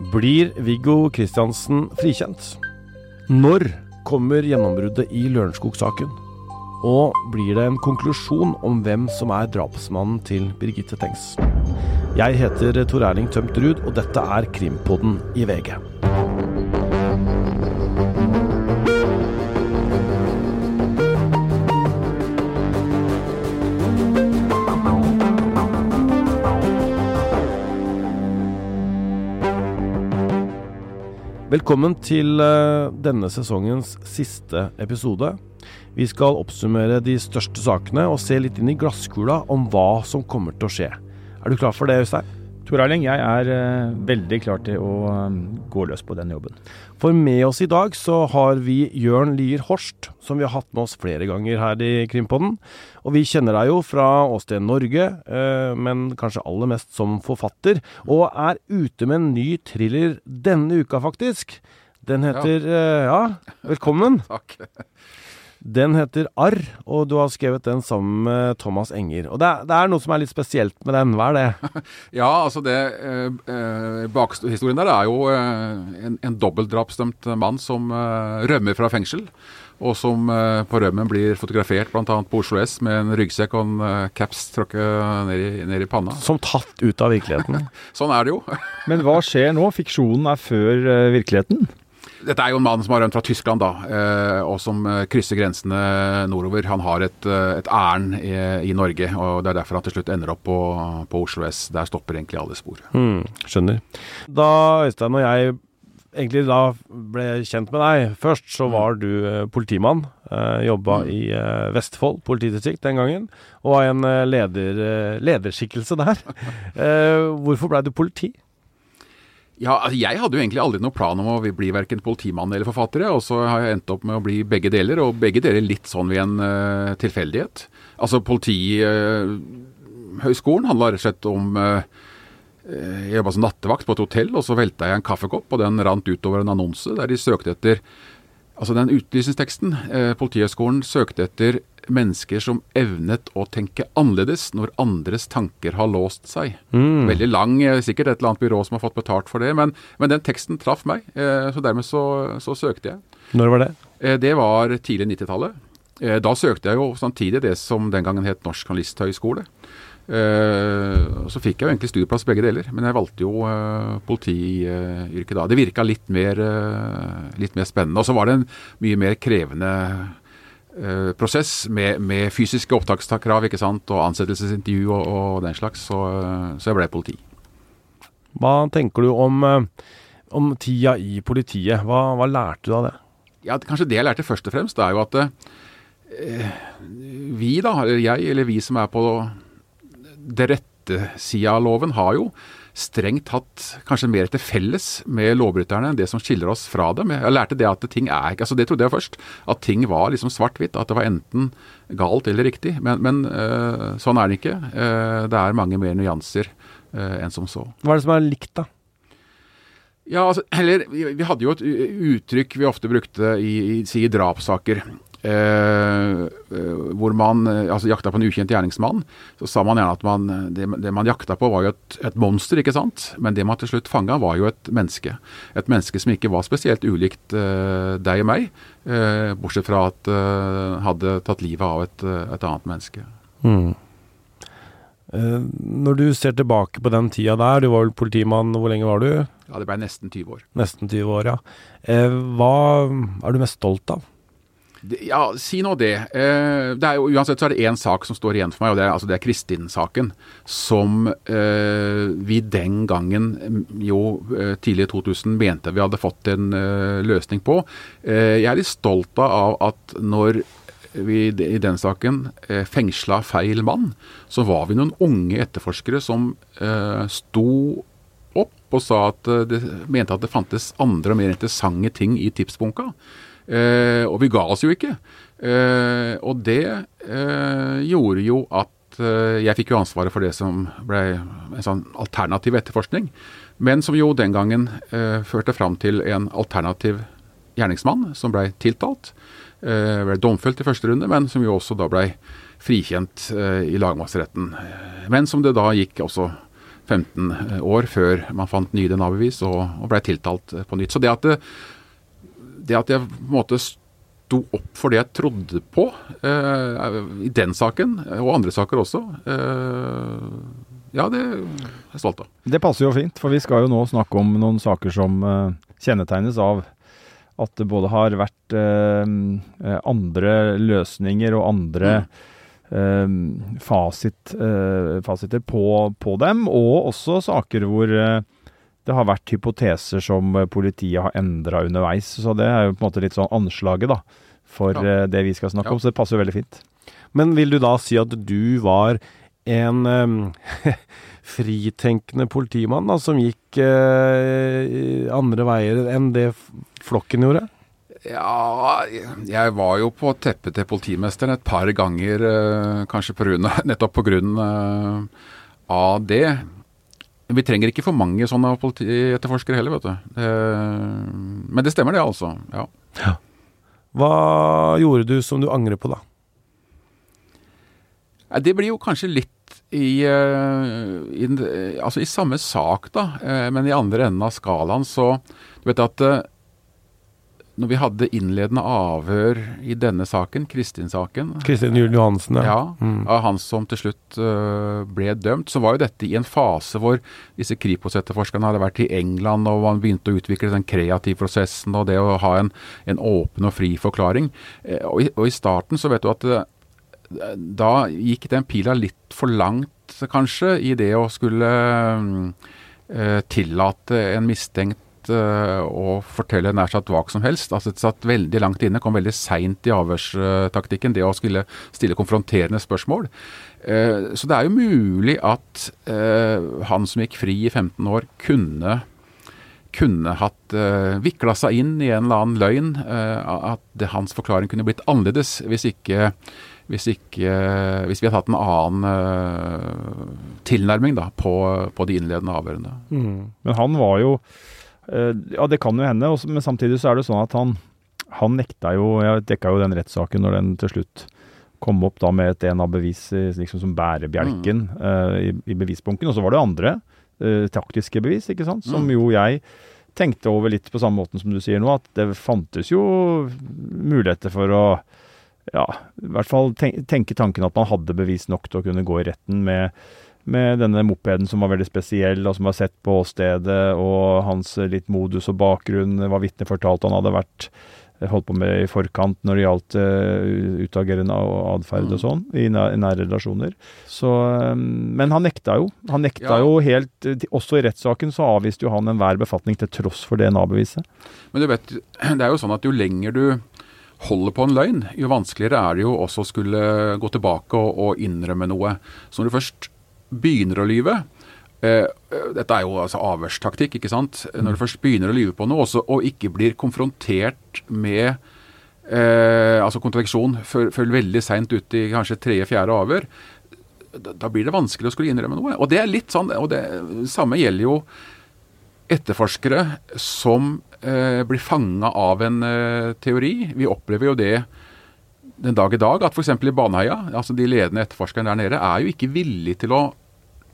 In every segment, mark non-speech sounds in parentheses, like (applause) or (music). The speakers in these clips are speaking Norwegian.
Blir Viggo Kristiansen frikjent? Når kommer gjennombruddet i Lørenskog-saken? Og blir det en konklusjon om hvem som er drapsmannen til Birgitte Tengs? Jeg heter Tor Erling Tømt Ruud, og dette er Krimpodden i VG. Velkommen til eh, denne sesongens siste episode. Vi skal oppsummere de største sakene og se litt inn i glasskula om hva som kommer til å skje. Er du klar for det, Øystein? Tor Erling, jeg er uh, veldig klar til å um, gå løs på den jobben. For med oss i dag så har vi Jørn Lier Horst, som vi har hatt med oss flere ganger her i Krimpodden. Og vi kjenner deg jo fra Åsted Norge, uh, men kanskje aller mest som forfatter. Og er ute med en ny thriller denne uka, faktisk. Den heter Ja, ja velkommen. Takk. Den heter Arr, og du har skrevet den sammen med Thomas Enger. Og det er, det er noe som er litt spesielt med den. Hva er det? (laughs) ja, altså det eh, eh Bakhistorien der er jo eh, en, en dobbeltdrapsdømt mann som eh, rømmer fra fengsel. Og som eh, på rømmen blir fotografert bl.a. på Oslo S med en ryggsekk og en eh, caps tråkket ned, i, ned i panna. Som tatt ut av virkeligheten. (laughs) sånn er det jo. Men hva skjer nå? Fiksjonen er før virkeligheten? Dette er jo en mann som har rømt fra Tyskland, da, eh, og som eh, krysser grensene nordover. Han har et, eh, et ærend i, i, Norge, og det er derfor han til slutt ender opp på, på Oslo S. Der stopper egentlig alle spor. Mm, skjønner. Da Øystein og jeg egentlig da ble kjent med deg først, så mm. var du politimann. Jobba mm. i Vestfold politidistrikt den gangen, og var en leder, lederskikkelse der. (laughs) Hvorfor blei du politi? Ja, altså Jeg hadde jo egentlig aldri noen plan om å bli verken politimann eller forfatter. Og så har jeg endt opp med å bli begge deler, og begge deler litt sånn ved en uh, tilfeldighet. Altså Politihøgskolen uh, handla rett og slett om uh, Jeg jobba som nattevakt på et hotell, og så velta jeg en kaffekopp, og den rant utover en annonse der de søkte etter Altså den utlysningsteksten. Eh, Politihøgskolen søkte etter mennesker som evnet å tenke annerledes når andres tanker har låst seg. Mm. Veldig lang, eh, sikkert et eller annet byrå som har fått betalt for det, men, men den teksten traff meg. Eh, så dermed så, så, søkte jeg. Når var det? Eh, det var tidlig 90-tallet. Eh, da søkte jeg jo samtidig det som den gangen het Norsk Journalisthøgskole. Uh, så fikk jeg jo egentlig studieplass begge deler, men jeg valgte jo uh, politiyrket da. Det virka litt, uh, litt, mer spennende. Og så var det en mye mer krevende prosess med, med, fysiske opptakskrav ikke sant? og ansettelsesintervju og, og den slags, så, så, jeg ble politi. Hva tenker du om, om tida i politiet? Hva, hva, lærte du av det? Ja, Kanskje det jeg lærte først og fremst, det er jo at vi, da, eller jeg, eller vi som er på det rette sida av loven har jo strengt tatt kanskje mer til felles med lovbryterne enn det som skiller oss fra dem. Jeg lærte det at ting er altså Det trodde jeg først. At ting var liksom svart-hvitt. At det var enten galt eller riktig. Men, men uh, sånn er det ikke. Uh, det er mange mer nyanser uh, enn som så. Hva er det som er likt, da? Ja, altså, eller vi, vi hadde jo et uttrykk vi ofte brukte i, i, i drapssaker. Eh, eh, hvor man eh, altså jakta på en ukjent gjerningsmann, så sa man gjerne at man, det, det, man jakta på var jo et, et, monster, ikke sant. Men det man til slutt fanga, var jo et menneske. Et menneske som ikke var spesielt ulikt eh, deg og meg, eh, bortsett fra at eh, hadde tatt livet av et, et annet menneske. Mm. når du ser tilbake på den tida der, du var vel politimann, hvor lenge var du? Ja, Det ble nesten 20 år. Nesten 20 år, ja. hva er du mest stolt av? Ja, si nå det. Eh, det er jo, uansett så er det én sak som står igjen for meg, og det er, altså det er Kristin-saken. Som eh, vi den gangen, jo eh, tidlig i 2000, mente vi hadde fått en eh, løsning på. Eh, jeg er litt stolt av at når vi i den saken eh, fengsla feil mann, så var vi noen unge etterforskere som sto opp og sa at det, mente at det fantes andre og mer interessante ting i tipsbunka. Eh, og vi ga oss jo ikke. Eh, og det eh, gjorde jo at eh, jeg fikk jo ansvaret for det som ble en sånn alternativ etterforskning. Men som jo den gangen eh, førte fram til en alternativ gjerningsmann som ble tiltalt. Eh, ble domfelt i første runde, men som jo også da ble frikjent i lagmannsretten. Men som det da gikk også 15 år før man fant nye DNA-bevis og, og blei tiltalt på nytt. Så det at, det, det at jeg på en måte sto opp for det jeg trodde på eh, i den saken, og andre saker også, eh, ja, det er jeg stolt av. Det passer jo fint, for vi skal jo nå snakke om noen saker som uh, kjennetegnes av at det både har vært uh, andre løsninger og andre mm fasit, eh, fasiter på, på, dem, og også saker hvor eh, det har vært hypoteser som politiet har endra underveis. Så det er jo på en måte litt sånn anslaget da, for ja. Eh, det vi skal snakke ja. om, så det passer jo veldig fint. Men vil du da si at du var en um, (laughs) fritenkende politimann da, som gikk uh, andre veier enn det flokken gjorde? Ja, jeg var jo på teppet til politimesteren et par ganger, uh, kanskje på grunn, (laughs) nettopp på grunn uh, av det. Vi trenger ikke for mange sånne politietterforskere heller, vet du. Det, men det stemmer det, altså. Ja. ja. Hva gjorde du som du angrer på, da? Det blir jo kanskje litt i, eh, i, altså i samme sak, da, men i andre enden av skalaen så Du vet at når vi hadde innledende avhør i denne saken, Kristin-saken Kristin Juel Johansen, ja. ja mm. Av han som til slutt uh, ble dømt, så var jo dette i en fase hvor disse Kripos-etterforskerne hadde vært i England, og man begynte å utvikle den kreative prosessen og det å ha en, en åpen og fri forklaring. Uh, og, i, og, i, starten så vet du at uh, da gikk den pila litt for langt, kanskje, i det å skulle tillate en mistenkt uh, å fortelle nær sagt hva som helst. Altså Det satt veldig langt inne, kom veldig seint i avhørstaktikken, det å skulle stille konfronterende spørsmål. Uh, så det er jo mulig at uh, han som gikk fri i 15 år, kunne kunne hatt uh, vikla seg inn i en eller annen løgn. Uh, at det, hans forklaring kunne blitt annerledes hvis ikke hvis, ikke, hvis vi hadde hatt en annen uh, tilnærming da, på, på, de innledende avhørene. Mm. Men han var jo Eh, ja, det kan jo hende, men samtidig så er det sånn at han, han nekta jo Jeg dekka jo den rettssaken når den til slutt kom opp da med et DNA-bevis liksom som bærebjelken mm. uh, i, i, bevisbunken. Og så var det andre uh, taktiske bevis, ikke sant, som mm. jo jeg tenkte over litt på samme måten som du sier nå, at det fantes jo muligheter for å ja, i hvert fall tenke tanken at man hadde bevis nok til å kunne gå i retten med med denne mopeden som var veldig spesiell, og som var sett på åstedet, og hans litt modus og bakgrunn, hva vitnet fortalte han hadde vært eh, holdt på med i forkant når det gjaldt uh, utagerende atferd og mm. sånn, i, nære, nære relasjoner. Så, um, men han nekta jo. Han nekta ja. jo helt Også i rettssaken så avviste jo han enhver befatning til tross for DNA-beviset. Men du vet, (clears throat) det er jo sånn at jo lenger du holder på en løgn, jo vanskeligere er det jo også å skulle gå tilbake og, og innrømme noe. Så når du først begynner å lyve eh, Dette er jo altså avhørstaktikk, ikke sant. Når du først begynner å lyve på noe, også, og ikke blir konfrontert med eh, altså kontradiksjon før, før veldig seint ut i kanskje tredje-fjerde avhør, da, da, blir det vanskelig å skulle innrømme noe. Og det er litt sånn, og det samme gjelder jo etterforskere som eh, blir fanga av en eh, teori. Vi opplever jo det den dag i dag at f.eks. i Baneheia, altså de ledende etterforskerne der nede, er jo ikke villige til å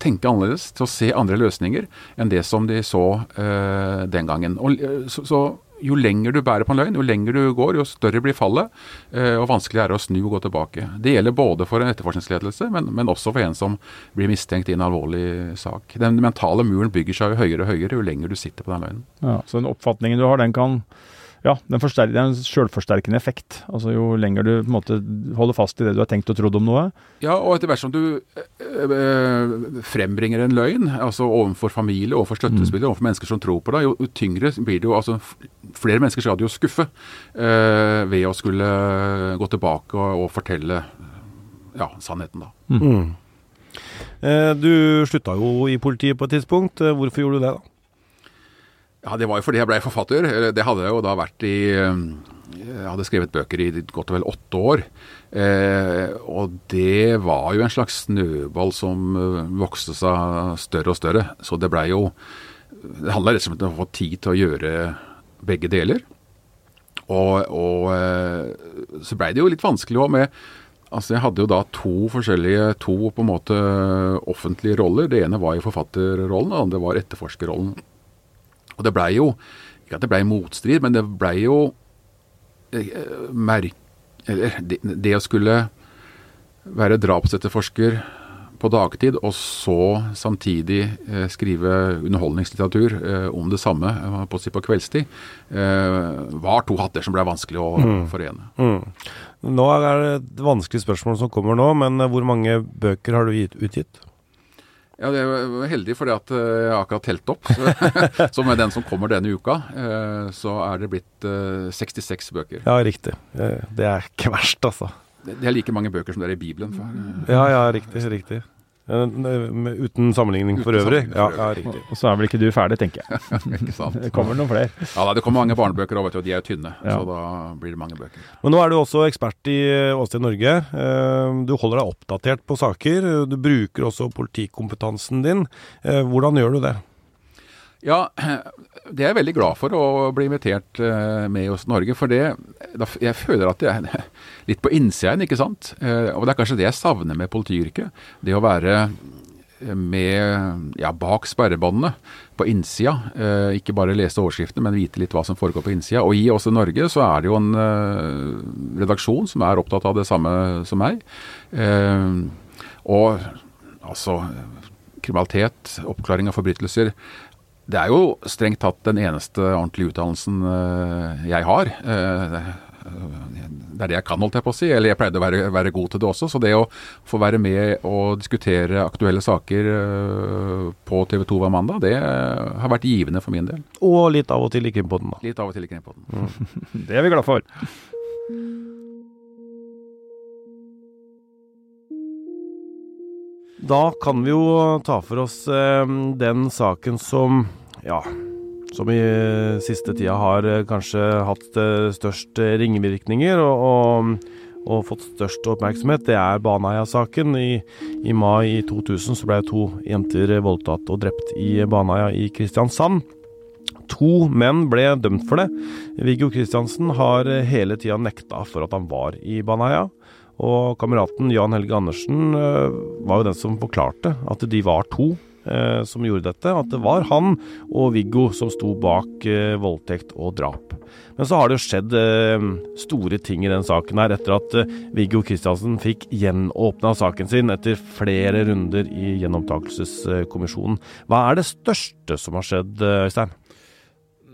tenke annerledes, til å se andre løsninger enn det som de så uh, den gangen. Og, eh, så, så, jo lenger du bærer på en løgn, jo lenger du går, jo større blir fallet, uh, og vanskeligere er det å snu og gå tilbake. Det gjelder både for en etterforskningsledelse, men, men, også for en som blir mistenkt i en alvorlig sak. Den mentale muren bygger seg jo høyere og høyere jo lenger du sitter på den løgnen. Ja, så den oppfatningen du har, den kan ja, den det er en sjølforsterkende effekt. Altså Jo lenger du på en måte holder fast i det du har tenkt og trodd om noe. Ja, og etter hvert som du øh, frembringer en løgn, altså overfor familie, overfor støttespillere, mm. overfor mennesker som tror på deg, jo tyngre blir det jo altså Flere mennesker skal du jo skuffe øh, ved å skulle gå tilbake og, og fortelle ja, sannheten, da. Mm. Mm. Eh, du slutta jo i politiet på et tidspunkt. Hvorfor gjorde du det, da? Ja, Det var jo fordi jeg blei forfatter. Det hadde jeg jo da vært i eh, Jeg hadde skrevet bøker i godt og vel åtte år. Eh, og det var jo en slags snøball som eh, vokste seg større og større. Så det blei jo Det handla rett og slett om å få tid til å gjøre begge deler. Og, og eh, så blei det jo litt vanskelig òg med Altså Jeg hadde jo da to forskjellige, to på en måte offentlige roller. Det ene var i forfatterrollen, og det andre var etterforskerrollen. Og det blei jo Ikke at det blei motstrid, men det blei jo eh, merk... Eller det, det å skulle være drapsetterforsker på dagtid, og så samtidig eh, skrive underholdningslitteratur eh, om det samme eh, på, på kveldstid, eh, var to hatter som ble vanskelig å mm. forene. Mm. Nå er det et vanskelig spørsmål som kommer nå, men eh, hvor mange bøker har du utgitt? Ja, det er heldig fordi at eh, jeg har akkurat telt opp. så (laughs) med den som kommer denne uka, så er det blitt 66 bøker. Ja, riktig. Det er ikke verst, altså. Det er like mange bøker som det er i Bibelen. For. Ja, ja, riktig. riktig. Uten sammenligning for øvrig. Ja, ja, riktig. Og så er vel ikke du ferdig, tenker jeg. (laughs) ikke sant. (laughs) Det kommer noen flere. Ja, Det kommer mange barnebøker òg, og de er jo tynne. Ja. Så da blir det mange bøker. Men nå er du også ekspert i Åsted Norge. Eh, du holder deg oppdatert på saker. Du bruker også politikompetansen din. Eh, hvordan gjør du det? Ja, det er jeg veldig glad for å bli invitert eh, med hos Norge. For det, jeg føler at det er (laughs) litt på innsida igjen, ikke sant. Eh, og det er kanskje det jeg savner med politiyrket. Det å være eh, med ja, bak sperrebåndene på innsida. ikke bare lese overskriftene, men vite litt hva som foregår på innsida. Og i også Norge så er det jo en redaksjon som er opptatt av det samme som meg. og altså kriminalitet, oppklaring av forbrytelser det er jo strengt tatt den eneste ordentlige utdannelsen eh, jeg har. Eh, det er det jeg kan, holdt jeg på å si. Eller jeg pleide å være, være, god til det også. Så det å få være med og diskutere aktuelle saker eh, på TV 2 hver mandag, det har vært givende for min del. Og litt av og til i Krimpodden, da. Litt av og til i Krimpodden. Mm. (laughs) det er vi glad for. Da kan vi jo ta for oss eh, den saken som ja, som i siste tida har eh, kanskje hatt eh, størst ringvirkninger og, og, og, fått størst oppmerksomhet. Det er Baneheia-saken. I, I, mai 2000 så ble to jenter voldtatt og drept i Baneheia i Kristiansand. To menn ble dømt for det. Viggo Kristiansen har hele tida nekta for at han var i Baneheia. Og kameraten Jan Helge Andersen eh, var jo den som forklarte at de var to eh, som gjorde dette. At det var han og Viggo som sto bak eh, voldtekt og drap. Men så har det jo skjedd store ting i den saken her, etter at Viggo Kristiansen fikk gjenåpna saken sin etter flere runder i gjenopptakelseskommisjonen. Hva er det største som har skjedd, Øystein?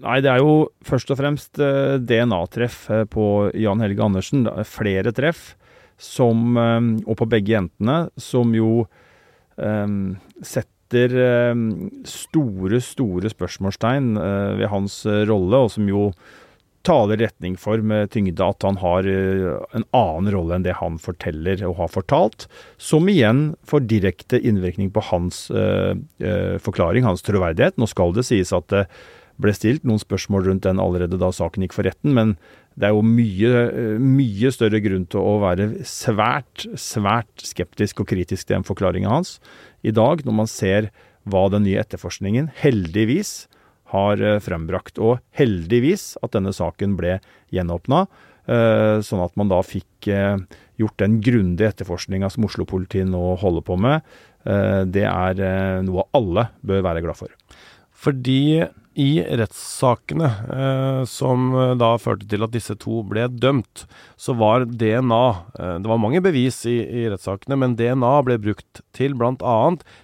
Nei, det er jo først og fremst DNA-treff på Jan Helge Andersen. Flere treff som ehm, Og på begge jentene, som jo um, setter um, store, store spørsmålstegn uh, ved hans uh, rolle, og som jo taler retning for med tyngde at han har uh, en annen rolle enn det han forteller og har fortalt, som igjen får direkte innvirkning på hans forklaring, hans troverdighet. Nå skal det sies at det ble stilt noen spørsmål rundt den allerede da saken gikk for retten, men det er jo mye, mye større grunn til å være svært, svært skeptisk og kritisk til den forklaringa hans i dag, når man ser hva den nye etterforskningen heldigvis har eh, frembrakt. Og heldigvis at denne saken ble gjenåpna, eh, sånn at man da fikk eh, gjort den grundige etterforskninga som Oslo-politiet nå holder på med. Det er noe alle bør være glad for. Fordi i rettssakene eh, som eh, da førte til at disse to ble dømt, så var DNA eh, Det var mange bevis i, i rettssakene, men DNA ble brukt til bl.a.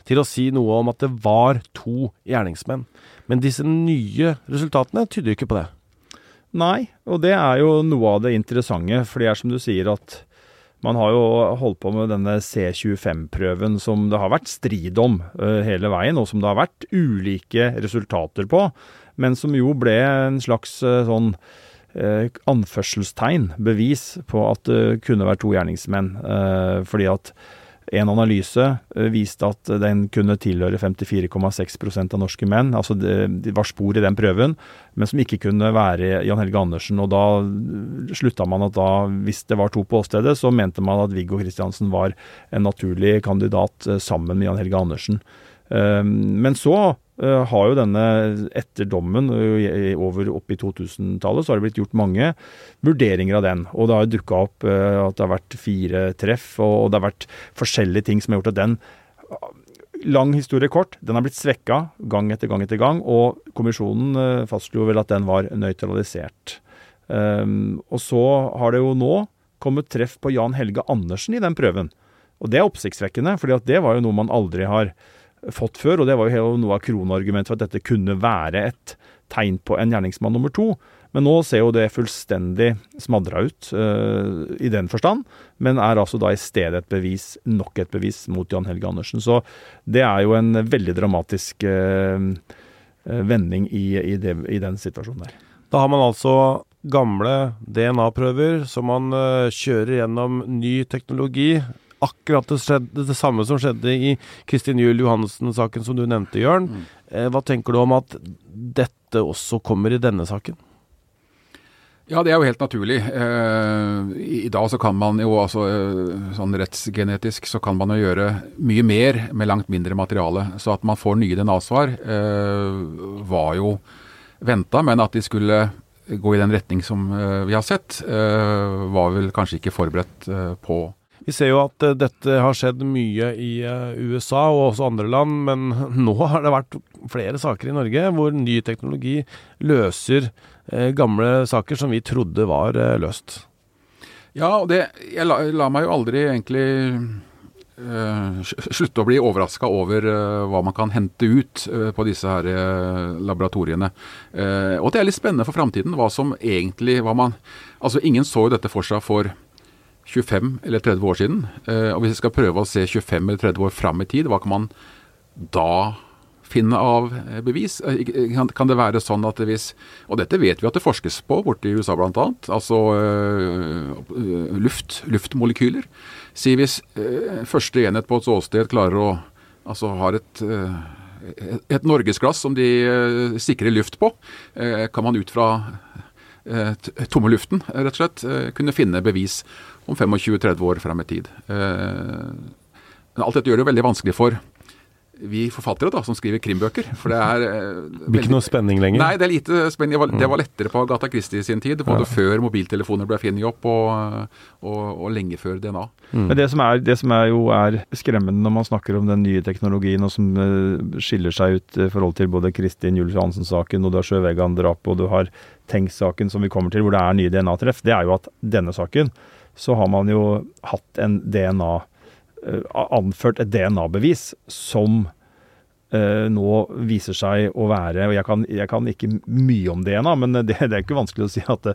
til å si noe om at det var to gjerningsmenn. Men disse nye resultatene tyder ikke på det. Nei, og det er jo noe av det interessante. For det er som du sier at man har jo holdt på med denne C25-prøven som det har vært strid om uh, hele veien, og som det har vært ulike resultater på, men som jo ble en slags uh, sånn uh, anførselstegn, bevis på at det kunne vært to gjerningsmenn. fordi at en analyse eh, viste at den kunne tilhøre 54,6% av norske menn. Altså det, var spor i den prøven, men som ikke kunne være Jan Helge Andersen. Og da slutta man at da, hvis det var to på åstedet, så mente man at Viggo Kristiansen var en naturlig kandidat eh, sammen med Jan Helge Andersen. Eh, men så har jo denne, etter dommen uh, over opp i 2000-tallet, så har det blitt gjort mange vurderinger av den. Og det har dukka opp uh, at det har vært fire treff, og, det har vært forskjellige ting som har gjort at den Lang historie kort, den har blitt svekka gang etter gang etter gang, og kommisjonen fastslo vel at den var nøytralisert. Og så har det jo nå kommet treff på Jan Helge Andersen i den prøven. Og det er oppsiktsvekkende, for det var jo noe man aldri har fått før. Og det var jo noe av kronargumentet for at dette kunne være et tegn på en gjerningsmann nummer to. Men nå ser jo det fullstendig smadra ut uh, i den forstand, men er altså da i stedet et bevis, nok et bevis mot Jan Helge Andersen. Så det er jo en veldig dramatisk uh, vending i, i, det, i, den situasjonen der. Da har man altså gamle DNA-prøver som man uh, kjører gjennom ny teknologi akkurat det, skjedde, det, samme som skjedde i Kristin Juel Johannessen-saken som du nevnte, Jørn. Mm. Eh, hva tenker du om at dette også kommer i denne saken? Ja, det er jo helt naturlig. Eh, I dag så kan man jo altså eh, sånn rettsgenetisk så kan man jo gjøre mye mer med langt mindre materiale. Så at man får nye DNA-svar var jo venta, men at de skulle gå i den retning som vi har sett, var vel kanskje ikke forberedt på. Vi ser jo at uh, dette har skjedd mye i uh, USA og også andre land, men (laughs) nå har det vært flere saker i Norge hvor ny teknologi løser uh, gamle saker som vi trodde var løst. Ja, og det Jeg la, la, meg jo aldri egentlig slutte å bli overraska over hva man kan hente ut på disse her laboratoriene. og det er litt spennende for framtiden hva som egentlig hva man Altså, ingen så jo dette for seg for 25 eller 30 år siden. Eh, og hvis vi skal prøve å se 25 eller 30 år fram i tid, hva kan man da finne av eh, bevis? Eh, kan det være sånn at hvis Og dette vet vi at det forskes på borte i USA bl.a. Altså luft, luftmolekyler. Si hvis første enhet på et åsted klarer å Altså har et et norgesglass som de sikrer luft på, kan man ut fra tomme luften, rett og slett, kunne finne bevis om 25-30 år frem i tid. Eh, men alt dette gjør det veldig vanskelig for vi forfattere da, som skriver krimbøker. For det er eh, Det blir ikke noe spenning lenger? Nei, det er lite spenning. Det var, det var lettere på Gata Christie i sin tid. Både ja. før mobiltelefoner ble funnet opp, og, og, og, lenge før DNA. Mm. Men det som, er, det som er jo er skremmende når man snakker om den nye teknologien, og som uh, skiller seg ut i forhold til både Kristin Julius Hansen-saken, og du har Sjøvegan-drapet, og du har Tengs-saken som vi kommer til, hvor det er nye DNA-treff, det er jo at denne saken så har man jo hatt en DNA uh, Anført et DNA-bevis som uh, nå viser seg å være Og jeg kan, jeg kan ikke mye om DNA, men det, det, er ikke vanskelig å si at det,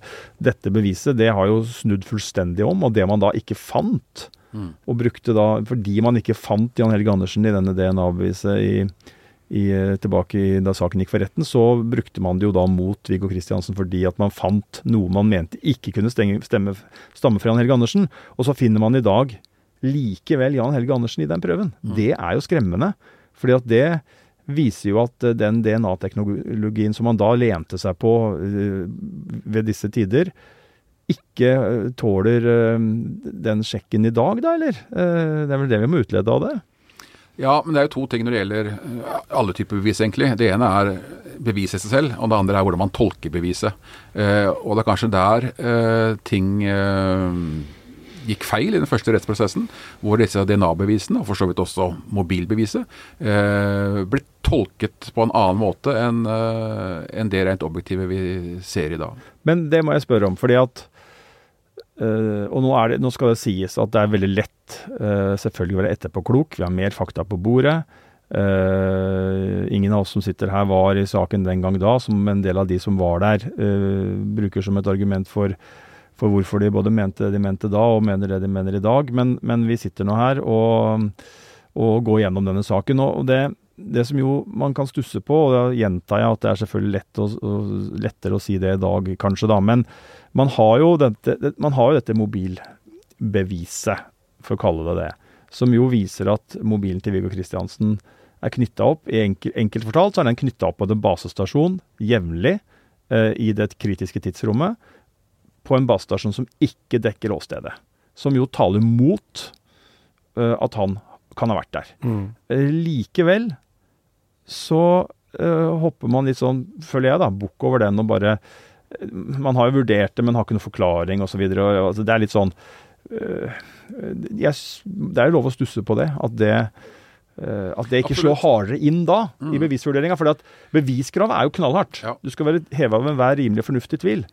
dette beviset det har jo snudd fullstendig om. Og det man da ikke fant, mm. og brukte da Fordi man ikke fant Jan Helge Andersen i denne DNA-beviset i i, eh, tilbake i, da saken gikk for retten, så brukte man det jo da mot Viggo Kristiansen fordi at man fant noe man mente ikke kunne stemme, stemme, stamme fra Jan Helge Andersen. Og så finner man i dag likevel Jan Helge Andersen i den prøven. Mm. Det er jo skremmende. fordi at det viser jo at eh, den DNA-teknologien som man da lente seg på uh, ved disse tider, ikke tåler den sjekken i dag, da, eller? det er vel det vi må utlede av det? Ja, men det er jo to ting når det gjelder eh, alle typer bevis, egentlig. Det ene er beviset i seg selv, og det andre er hvordan man tolker beviset. Eh, og det er kanskje der eh, ting eh, gikk feil i den første rettsprosessen, hvor disse DNA-bevisene, og for så vidt også mobilbeviset, eh, ble tolket på en annen måte enn eh, en det rent objektive vi ser i dag. Men det må jeg spørre om, fordi at Uh, og nå, det, nå, skal det sies at det er veldig lett uh, selvfølgelig å være etterpåklok. Vi har mer fakta på bordet. Uh, ingen av oss som sitter her var i saken den gang da, som en del av de som var der, bruker som et argument for, for, hvorfor de både mente det de mente da og mener det de mener i dag. Men, men vi sitter nå her og, og, går gjennom denne saken. Og det, det som jo man kan stusse på, og da gjentar jeg at det er selvfølgelig lett å, lettere å si det i dag, kanskje, da, men man har jo dette, man har jo dette mobilbeviset, for å kalle det det, som jo viser at mobilen til Viggo Kristiansen er knytta opp. I enkel, Enkelt fortalt så er den knytta opp på en basestasjon jevnlig eh, i det kritiske tidsrommet, på en basestasjon som ikke dekker åstedet. Som jo taler mot eh, at han kan ha vært der. Mm. Eh, likevel så eh, hopper man litt sånn, føler jeg, da, bukk over den og bare eh, Man har jo vurdert det, men har ikke noen forklaring osv. Altså, det er litt sånn øh, jeg, Det er jo lov å stusse på det. At det, øh, at det ikke slår hardere inn da, i bevisvurderinga. For beviskravet er jo knallhardt. Ja. Du skal være heva over enhver rimelig fornuftig tvil.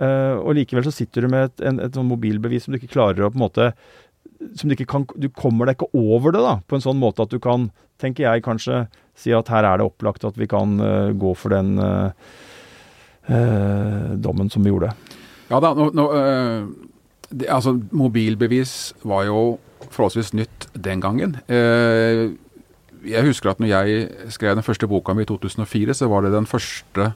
Uh, og likevel så sitter du med et, en, et sånn mobilbevis som du ikke klarer å på en måte som du ikke kan Du kommer deg ikke over det da, på en sånn måte at du kan, tenker jeg kanskje, si at her er det opplagt at vi kan eh, gå for den eh, eh, dommen som vi gjorde. Ja da, nå, nå, det, altså mobilbevis var jo forholdsvis nytt den gangen. Eh, jeg husker at når jeg skrev den første boka mi i 2004, så var det den første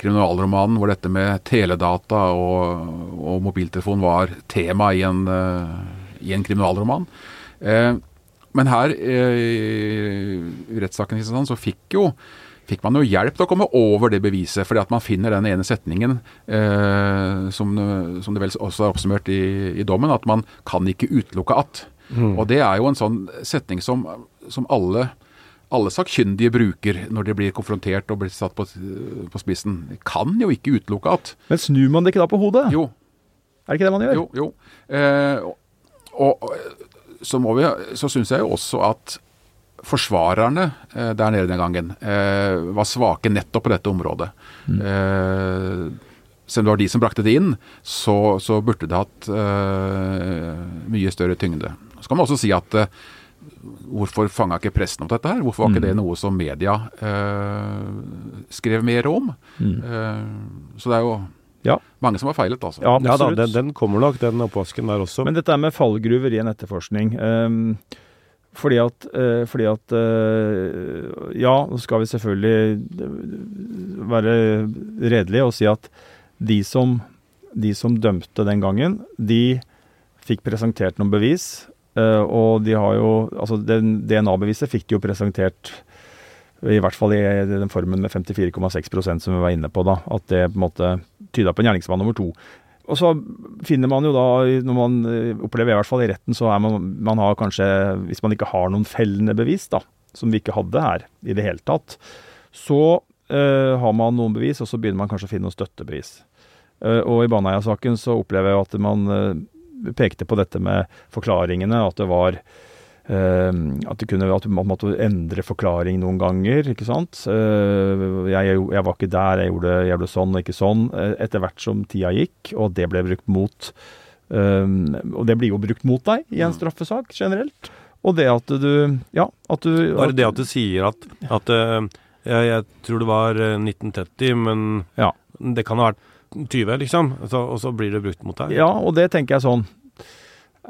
kriminalromanen hvor dette med teledata og, og mobiltelefon var tema i en, øh, i en kriminalroman. Eh, men her eh, i rettssaken i Kristiansand så fikk jo fikk man jo hjelp til å komme over det beviset, fordi at man finner den ene setningen eh, som, som, det vel også er oppsummert i, i, dommen, at man kan ikke utelukke at. Mm. Og det er jo en sånn setning som, som alle, alle sakkyndige bruker når de blir konfrontert og blir satt på, på spissen. Kan jo ikke utelukke at. Men snur man det ikke da på hodet? Jo. Er det ikke det man gjør? Jo. jo. Eh, og, og så, må vi, så syns jeg jo også at forsvarerne eh, der nede den gangen eh, var svake nettopp på dette området. Mm. Eh, selv om det var de som brakte det inn, så, så burde det hatt eh, mye større tyngde. Så kan man også si at eh, hvorfor fanga ikke pressen opp dette her? Hvorfor var mm. ikke det noe som media eh, skrev mer om? Mm. så det er jo ja. Mange som har feilet, altså. Ja, ja da, den, den, kommer nok, den oppvasken der også. Men dette er med fallgruver i en etterforskning. Um, fordi at, uh, fordi at uh, Ja, nå skal vi selvfølgelig være redelige og si at de som, de som dømte den gangen, de fikk presentert noen bevis. Uh, og de har jo Altså, DNA-beviset fikk de jo presentert i hvert fall i den formen med 54,6% som vi var inne på. da, At det på en måte tyda på en gjerningsmann nummer to. Og så finner man jo da, når man eh, opplever i hvert fall i retten, så er man, man har kanskje, hvis man ikke har noen fellende bevis, da, som vi ikke hadde her i det hele tatt, så øh, har man noen bevis, og så begynner man kanskje å finne noen støttebevis. Uh, og i Baneheia-saken så opplever jeg at man uh, pekte på dette med forklaringene, at det var at, kunne, at, man måtte endre forklaring noen ganger. ikke sant? Uh, jeg, jeg, var ikke der, jeg gjorde, jeg gjorde, sånn og ikke sånn. Uh, etter hvert som tida gikk, og det ble brukt mot Og det blir jo brukt mot deg i en mm. straffesak generelt. Og det at du Ja, at du Bare det at du sier at, at jeg, jeg, tror det var 1930, men ja. det kan ha vært 20, liksom. Og så blir det brukt mot deg. Ja, og det tenker jeg sånn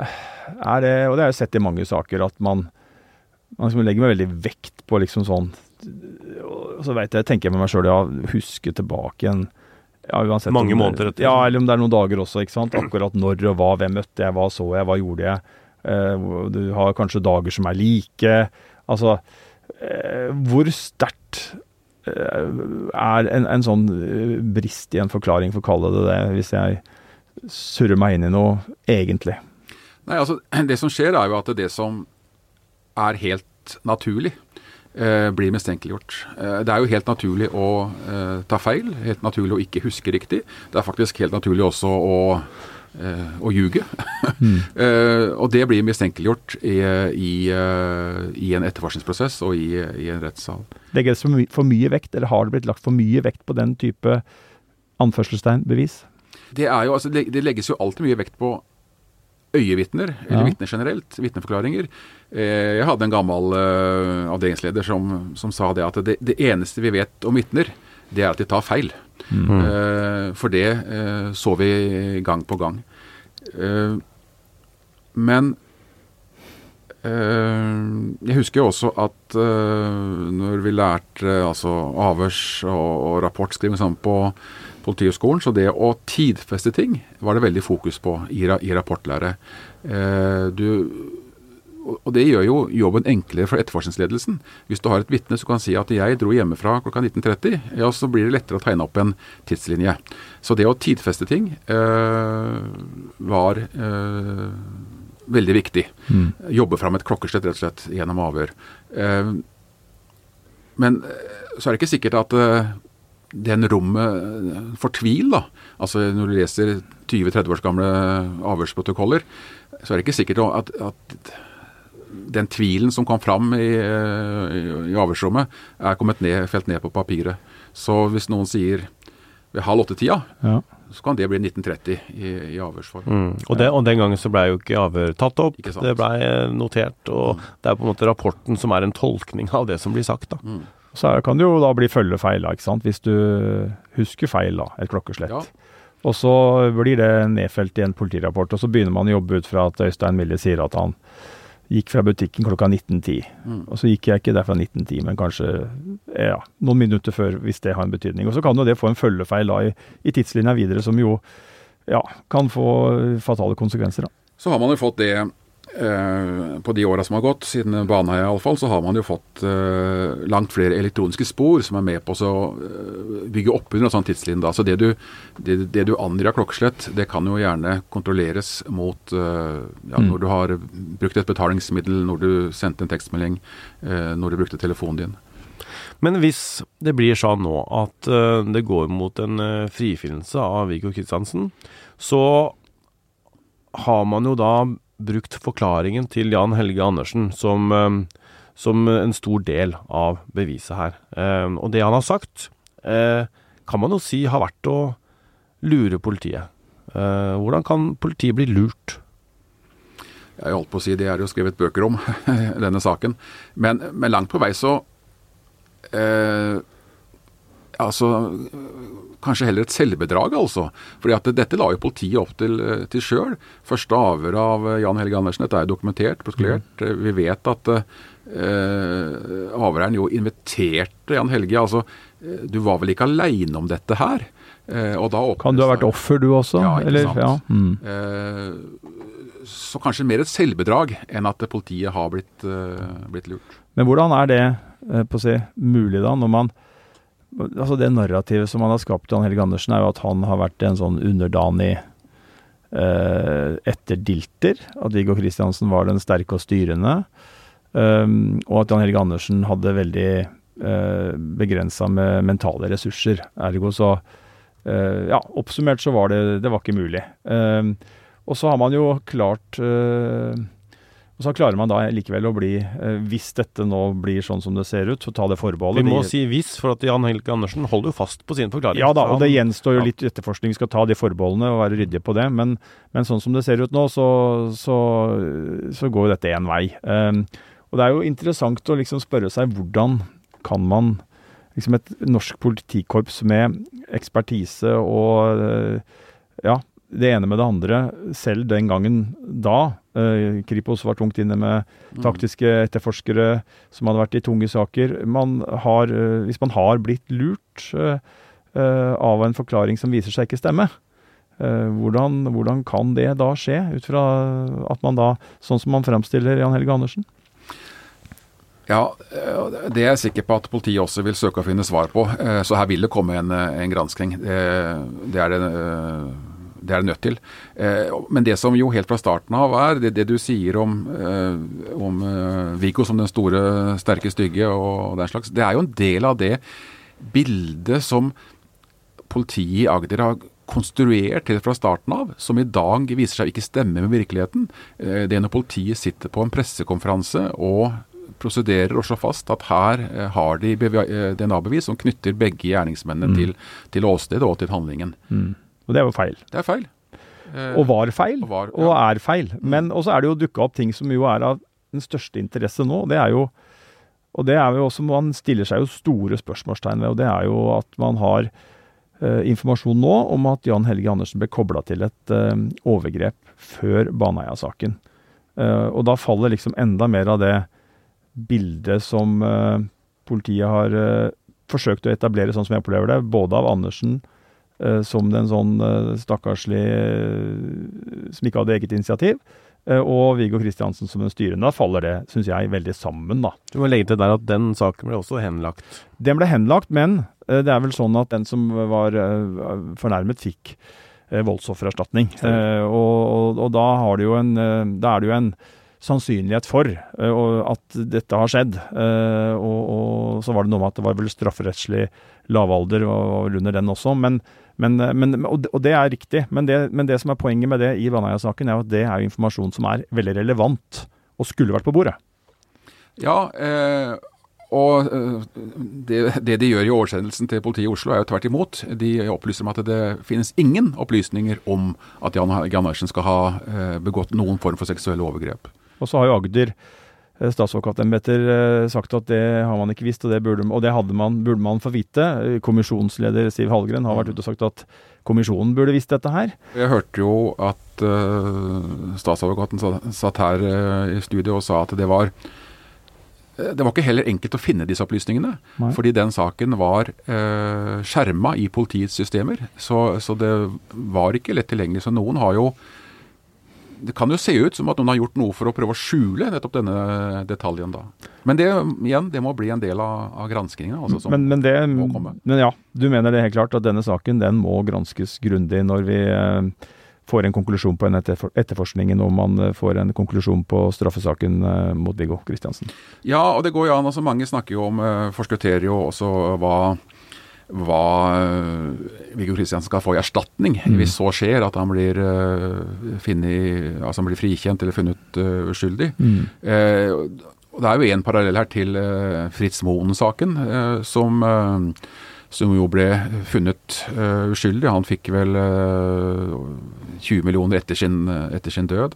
er det, og det har jeg sett i mange saker, at man, man liksom legger meg veldig vekt på liksom sånn Og så vet jeg, tenker jeg med meg sjøl, ja, huske tilbake igjen ja, uansett Mange om, måneder etter. Ja, eller om det er noen dager også, ikke sant. Akkurat når og hva, hvem møtte jeg, hva så jeg, hva gjorde jeg. Eh, du har kanskje dager som er like. Altså, eh, hvor sterkt eh, er en, en, sånn eh, brist i en forklaring, for å kalle det det, hvis jeg surrer meg inn i noe, egentlig? Nei, altså (clears throat) Det som skjer, er jo at det som er helt naturlig, eh, blir mistenkeliggjort. Eh, det er jo helt naturlig å eh, ta feil, helt naturlig å ikke huske riktig. Det er faktisk helt naturlig også å, eh, å ljuge. (laughs) Mm. Eh, og det blir mistenkeliggjort i, i, eh, i en etterforskningsprosess og i, i en rettssal. Legges det for mye vekt, eller har det blitt lagt for mye vekt på den type anførselstegn bevis? Det, er jo, altså, det legges jo alltid mye vekt på øyevitner, eller ja. vitner generelt, vitneforklaringer. Eh, jeg hadde en gammel uh, avdelingsleder som, som, sa det at det, det, eneste vi vet om vitner, det er at de tar feil. Mm. Uh, for det så vi gang på gang. men jeg husker jo også at når vi lærte altså avhørs- og, og rapportskriving sånn på Politihøgskolen. Så det å tidfeste ting var det veldig fokus på i, i rapportlære. Eh, du, og det gjør jo jobben enklere for etterforskningsledelsen. Hvis du har et vitne som kan si at jeg dro hjemmefra klokka 19.30, ja, så blir det lettere å tegne opp en tidslinje. Så det å tidfeste ting eh, var eh, veldig viktig. Mm. Jobbe fram et klokkeslett rett og slett gjennom avhør. Eh, Men så er det ikke sikkert at eh, den rommet eh, for tvil, da, altså når du leser 20-30 års gamle avhørsprotokoller, så er det ikke sikkert at, at den tvilen som kom fram i, i avhørsrommet, er kommet ned, felt ned på papiret. Så hvis noen sier ved halv åtte-tida, ja. så kan det bli 1930 i, i avhørsform. Mm. Og, det, og, den gangen så blei jo ikke avhør tatt opp, det blei notert. Og mm. det er på en måte rapporten som er en tolkning av det som blir sagt. da. Mm. Så kan det jo da bli følgefeil, ikke sant? hvis du husker feil, da, et klokkeslett. Ja. Og så blir det nedfelt i en politirapport, og så begynner man å jobbe ut fra at Øystein Mille sier at han gikk fra butikken klokka 19.10. Mm. Og så gikk jeg ikke der fra 19.10, men kanskje ja, noen minutter før, hvis det har en betydning. Og så kan jo det få en følgefeil da i, i tidslinja videre, som jo ja, kan få fatale konsekvenser. da. Så har man jo fått det på de åra som har gått, siden Baneheia iallfall, så har man jo fått uh, langt flere elektroniske spor som er med på å uh, bygge opp under en sånn tidslinje. Så det du, det, det du angir av klokkeslett, det kan jo gjerne kontrolleres mot ja, mm. når du har brukt et betalingsmiddel, når du sendte en tekstmelding, når du brukte telefonen din. Men hvis det blir sånn nå at det går mot en frifinnelse av Viggo Kristiansen, så har man jo da brukt forklaringen til Jan Helge Andersen som, eh, som en stor del av beviset her. Eh, og det han har sagt, eh, kan man jo si har vært å lure politiet. Hvordan kan politiet bli lurt? Jeg holdt på å si det er jo skrevet bøker om, (laughs) denne saken. Men, men, langt på vei så eh, Altså kanskje heller et selvbedrag, altså. Fordi at dette la jo politiet opp til, eh, til sjøl. Første avhør av eh, Jan Helge Andersen, dette er dokumentert, protokollert. Mm. Vi vet at eh, avhøreren jo inviterte Jan Helge. Altså, du var vel ikke aleine om dette her? Uh, kan du ha vært offer, du også? Ja, ikke Eller, sant. Ja. Mm. Eh, så kanskje mer et selvbedrag enn at politiet har blitt, blitt lurt. Men hvordan er det på å si, mulig da, når man altså Det narrativet som han har skapt, Jan Helge Andersen, er jo at han har vært en sånn underdanig eh, etterdilter. At Viggo Kristiansen var den sterke og styrende. Um, og at Jan Helge Andersen hadde veldig eh, begrensa med mentale ressurser. Ergo så eh, Ja, oppsummert så var det Det var ikke mulig. Um, og så har man jo klart eh, og Så klarer man da likevel å bli, eh, hvis dette nå blir sånn som det ser ut, så ta det forbeholdet. Vi må si hvis, for at Jan Helge Andersen holder jo fast på sin forklaring. Ja da, og det gjenstår jo litt etterforskning, Vi skal ta de forbeholdene og være ryddige på det. Men, men sånn som det ser ut nå, så, så, så går jo dette én vei. Um, og det er jo interessant å liksom spørre seg hvordan kan man liksom et norsk politikorps med ekspertise og uh, ja, det ene med det andre, selv den gangen da. Eh, Kripos var tungt inne med mm. taktiske etterforskere som hadde vært i tunge saker. Man har, eh, hvis man har blitt lurt eh, eh av en forklaring som viser seg ikke stemme, eh, hvordan, hvordan, kan det da skje, ut fra at man da, sånn som man fremstiller Jan Helge Andersen? Ja, eh, det er jeg sikker på at politiet også vil søke å finne svar på. Så her vil det komme en, en gransking. Det, det er det det er det nødt til. Eh, men det som jo helt fra starten av er, det, det du sier om, eh, om eh, Viggo som den store, sterke, stygge og, den slags, det er jo en del av det bildet som politiet i Agder har konstruert helt fra starten av, som i dag viser seg ikke stemme med virkeligheten. Det er når politiet sitter på en pressekonferanse og prosederer og slår fast at her har de DNA-bevis som knytter begge gjerningsmennene mm. til, til åstedet og til handlingen. Mm. Og det er jo feil. Det er feil. Eh, og var feil, og, var, ja. og er feil. Mm. Men også er det jo dukka opp ting som jo er av den største interesse nå. Det er jo og det er jo også Man stiller seg jo store spørsmålstegn ved, og det er jo at man har eh, informasjon nå om at Jan Helge Andersen ble kobla til et eh, overgrep før Baneheia-saken. Uh, og da faller liksom enda mer av det bildet som politiet har forsøkt å etablere, sånn som jeg opplever det, både av Andersen Eh, som den sånn eh, stakkarslig eh, som ikke hadde eget initiativ. Og Viggo Kristiansen som den styrende. Da faller det, syns jeg, veldig sammen, da. Du må legge til der at den saken ble også henlagt? Den ble henlagt, men det er vel sånn at den som var fornærmet, fikk voldsoffererstatning. Og, og, og, da, har det jo en, da er det jo en sannsynlighet for at dette har skjedd. Og, og, så var det noe med at det var vel strafferettslig lavalder og under den også. Men, men, men, og det er riktig. Men det, men det, som er poenget med det i Baneheia-saken, er at det er informasjon som er veldig relevant, og skulle vært på bordet. Ja, eh, og det, det, de gjør i oversendelsen til politiet i Oslo, er jo tvert imot. De opplyser om at det finnes ingen opplysninger om at Jan, Andersen skal ha begått noen form for seksuelle overgrep. Og så har jo Agder Eh, statsadvokatembeter eh, sagt at det har man ikke visst, og det burde, og det man, burde man få vite. Eh, kommisjonsleder Siv Hallgren har vært ute og sagt at kommisjonen burde visst dette her. Jeg hørte jo at uh, statsadvokaten satt her uh, i studio og sa at det var det var ikke heller enkelt å finne disse opplysningene. Nei. Fordi den saken var eh, skjerma i politiets systemer. Så, så, det var ikke lett tilgjengelig. Så noen har jo det kan jo se ut som at noen har gjort noe for å prøve å skjule nettopp denne detaljen. da. Men det igjen, det må bli en del av, av granskningen. Altså, men, men, det, men, ja, du mener det helt klart at denne saken den må granskes grundig når vi eh, får en konklusjon på en etterfor etterforskningen, og man eh, får en konklusjon på straffesaken eh, mot Viggo Kristiansen? Ja, og det går jo an. altså Mange snakker jo om, eh, forskutterer jo også hva hva eh, Viggo Kristiansen skal få i erstatning mm. hvis så skjer, at han blir, uh, finnet, altså han blir frikjent eller funnet uh, uskyldig. Mm. Uh, det er jo en parallell her til Fritz Moen-saken, som, som, jo ble funnet uskyldig. Han fikk vel 20 millioner etter sin, etter sin død.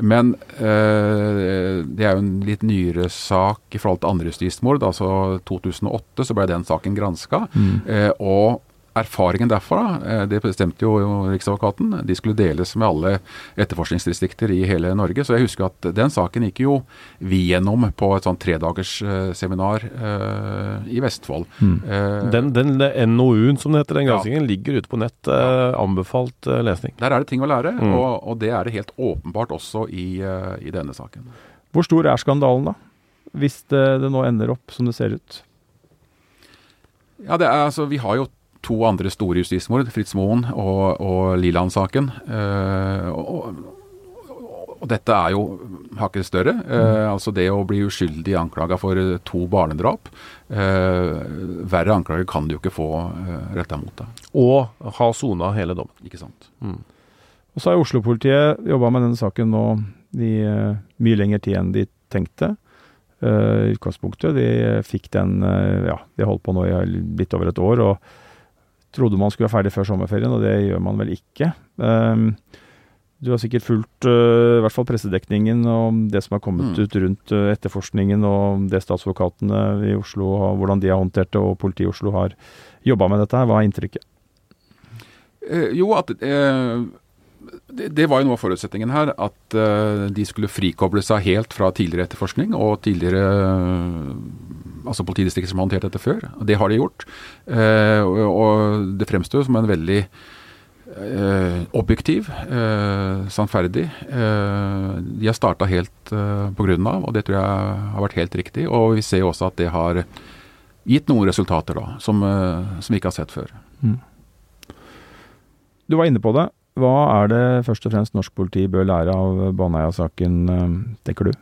Men eh, det er jo en litt nyere sak i forhold til andre justismord. Altså 2008 så ble den saken granska. Mm. Eh, og erfaringen derfra, eh, det bestemte jo Riksadvokaten, de skulle deles med alle etterforskningsdistrikter i hele Norge. Så jeg husker at den saken gikk jo vi gjennom på et sånn tredagersseminar uh, i Vestfold. Mm. Uh, den, den NOU-en som det heter, den granskingen, ja. ligger ute på nett. Uh, anbefalt lesning. Der er det ting å lære, mm. og, og, det er det helt åpenbart også i, i denne saken. Hvor stor er skandalen, da? Hvis det, det nå ender opp som det ser ut? Ja, det er, altså, Vi har jo to andre store justismord, Fritz Moen og, og Liland-saken. Uh, og, og, dette er jo hakket større. Eh, altså det å bli uskyldig anklaga for to barnedrap. Eh, verre anklager kan du jo ikke få eh, retta mot deg. Og ha sona hele dommen. Ikke sant. Mm. Og så har Oslo-politiet jobba med denne saken nå i mye lengre tid enn de tenkte. I utgangspunktet. De fikk den Ja, de holdt på nå i litt over et år. og trodde man skulle være ferdig før sommerferien, og det gjør man vel ikke. Um, du har sikkert fulgt uh, i hvert fall pressedekningen og det som har kommet mm. ut rundt uh, etterforskningen og det statsadvokatene i Oslo, har, hvordan de har håndtert det, og politiet i Oslo har jobba med dette. her. Hva er inntrykket? Eh, jo, at eh, det, det, var jo noe av forutsetningen her. At uh, de skulle frikoble seg helt fra tidligere etterforskning og tidligere altså politidistrikter som har håndtert dette før. Det har de gjort. Uh, og, og det fremstår som en veldig objektiv, sannferdig. De har starta helt på grunnen av, og det tror jeg har vært helt riktig. Og vi ser også at det har gitt noen resultater da, som, som vi ikke har sett før. Mm. Du var inne på det. Hva er det først og fremst norsk politi bør lære av Baneheia-saken, eh, tenker du?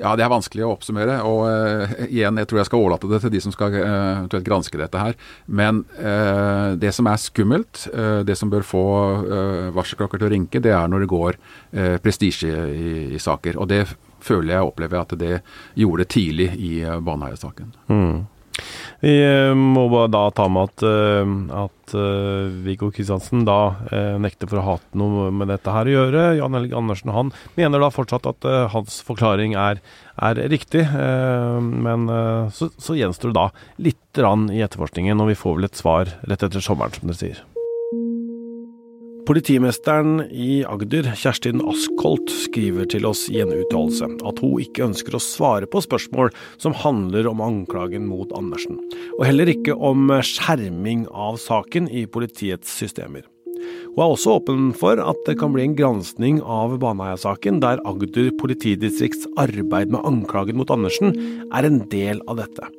Ja, Det er vanskelig å oppsummere. og uh, igjen, Jeg tror jeg skal overlate det til de som skal uh, granske dette her. Men uh, det som er skummelt, det som bør få varselklokker til å rinke, det er når det går prestisje i, i, saker. Og det føler jeg opplever at det gjorde tidlig i Baneheia-saken. Mm. Vi eh, må bare da ta med at, eh, at uh, Viggo Kristiansen da nekter for å ha noe med dette her å gjøre. Jan Helge Andersen han mener da fortsatt at hans forklaring er, er riktig. men så, så, gjenstår det da litt i etterforskningen, og vi får vel et svar rett etter sommeren, som dere sier. Politimesteren i Agder, Kjerstin Askholt, skriver til oss i en uttalelse at hun ikke ønsker å svare på spørsmål som handler om anklagen mot Andersen, og heller ikke om skjerming av saken i politiets systemer. Hun er også åpen for at det kan bli en granskning av Baneheia-saken, der Agder politidistrikts arbeid med anklagen mot Andersen er en del av dette.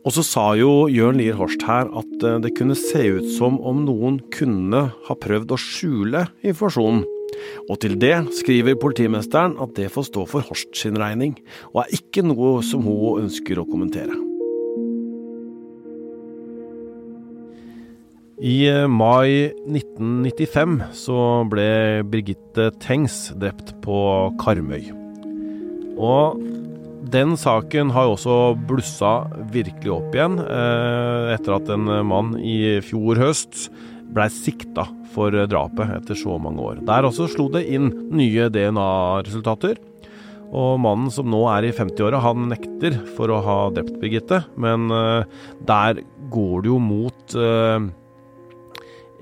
Og så sa jo Jørn Lier Horst her at eh, det kunne se ut som om noen kunne ha prøvd å skjule informasjonen Og til det skriver politimesteren at det får stå for Horst sin regning, og er ikke noe som hun ønsker å kommentere. I eh, mai 1995 så ble Birgitte Tengs drept på Karmøy. Og den saken har også blussa virkelig opp igjen, eh, etter at en mann i fjor høst blei sikta for drapet etter så mange år. Der også slo det inn nye DNA-resultater. Og mannen som nå er i 50-åra, han nekter for å ha drept Birgitte, men uh, der går det jo mot uh,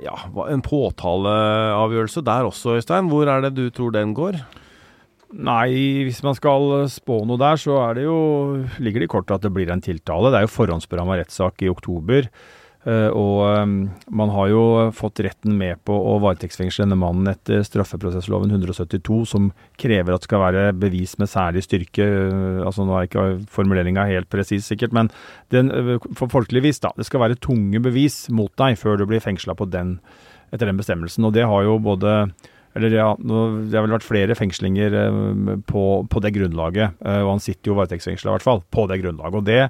ja, en påtaleavgjørelse der også, Øystein. Hvor er det du tror den går? Nei, hvis man skal spå noe der, så det jo, ligger det i kortet at det blir en tiltale. Det er jo forhåndsberamma rettssak i oktober. Uh, og um, man har jo fått retten med på å varetektsfengsle denne mannen etter straffeprosessloven 172, som krever at det skal være bevis med særlig styrke. Uh, altså Nå er ikke formuleringa helt presis, sikkert, men den, uh, for folkelig vis, da. Det skal være tunge bevis mot deg før du blir fengsla etter den bestemmelsen. Og det har jo både eller ja, Det har vel vært flere fengslinger på, på det grunnlaget, og han sitter jo varetektsfengsla i hvert fall, på det grunnlaget. Og Det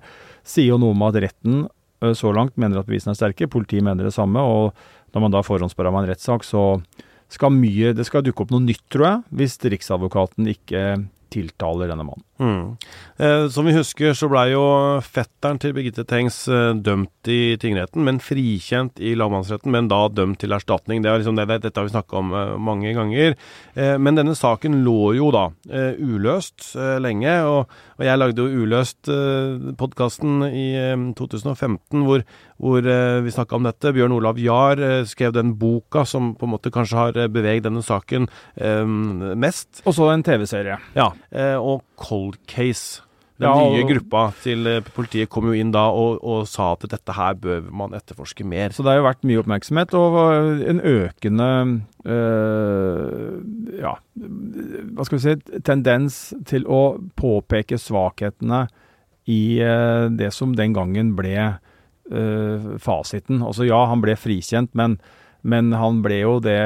sier jo noe om at retten Eh, så langt mener at bevisene er sterke. Politiet mener det samme. og Når man da forhåndsspør om en rettssak, så skal mye Det skal dukke opp noe nytt, tror jeg, hvis Riksadvokaten ikke tiltaler denne mannen. Mm. Eh, som vi husker, så blei jo fetteren til Birgitte Tengs eh, dømt i tingretten, men frikjent i lagmannsretten, men da dømt til erstatning. Det liksom det, dette har vi snakka om eh, mange ganger. Eh, men denne saken lå jo da eh, uløst eh, lenge, og, og, jeg lagde jo Uløst eh, i 2015 hvor, hvor vi snakka om dette. Bjørn Olav Jahr skrev den boka som på en måte kanskje har beveget denne saken mest. Og så en TV-serie. Ja, og Cold Case. Den ja, nye gruppa til eh, politiet kom jo inn da og, og, sa at dette her bør man etterforske mer. Så det har jo vært mye oppmerksomhet og en økende øh, ja, hva skal vi si, tendens til å påpeke svakhetene i øh, det som den gangen ble øh, fasiten. Altså ja, han ble frikjent, men men han ble jo det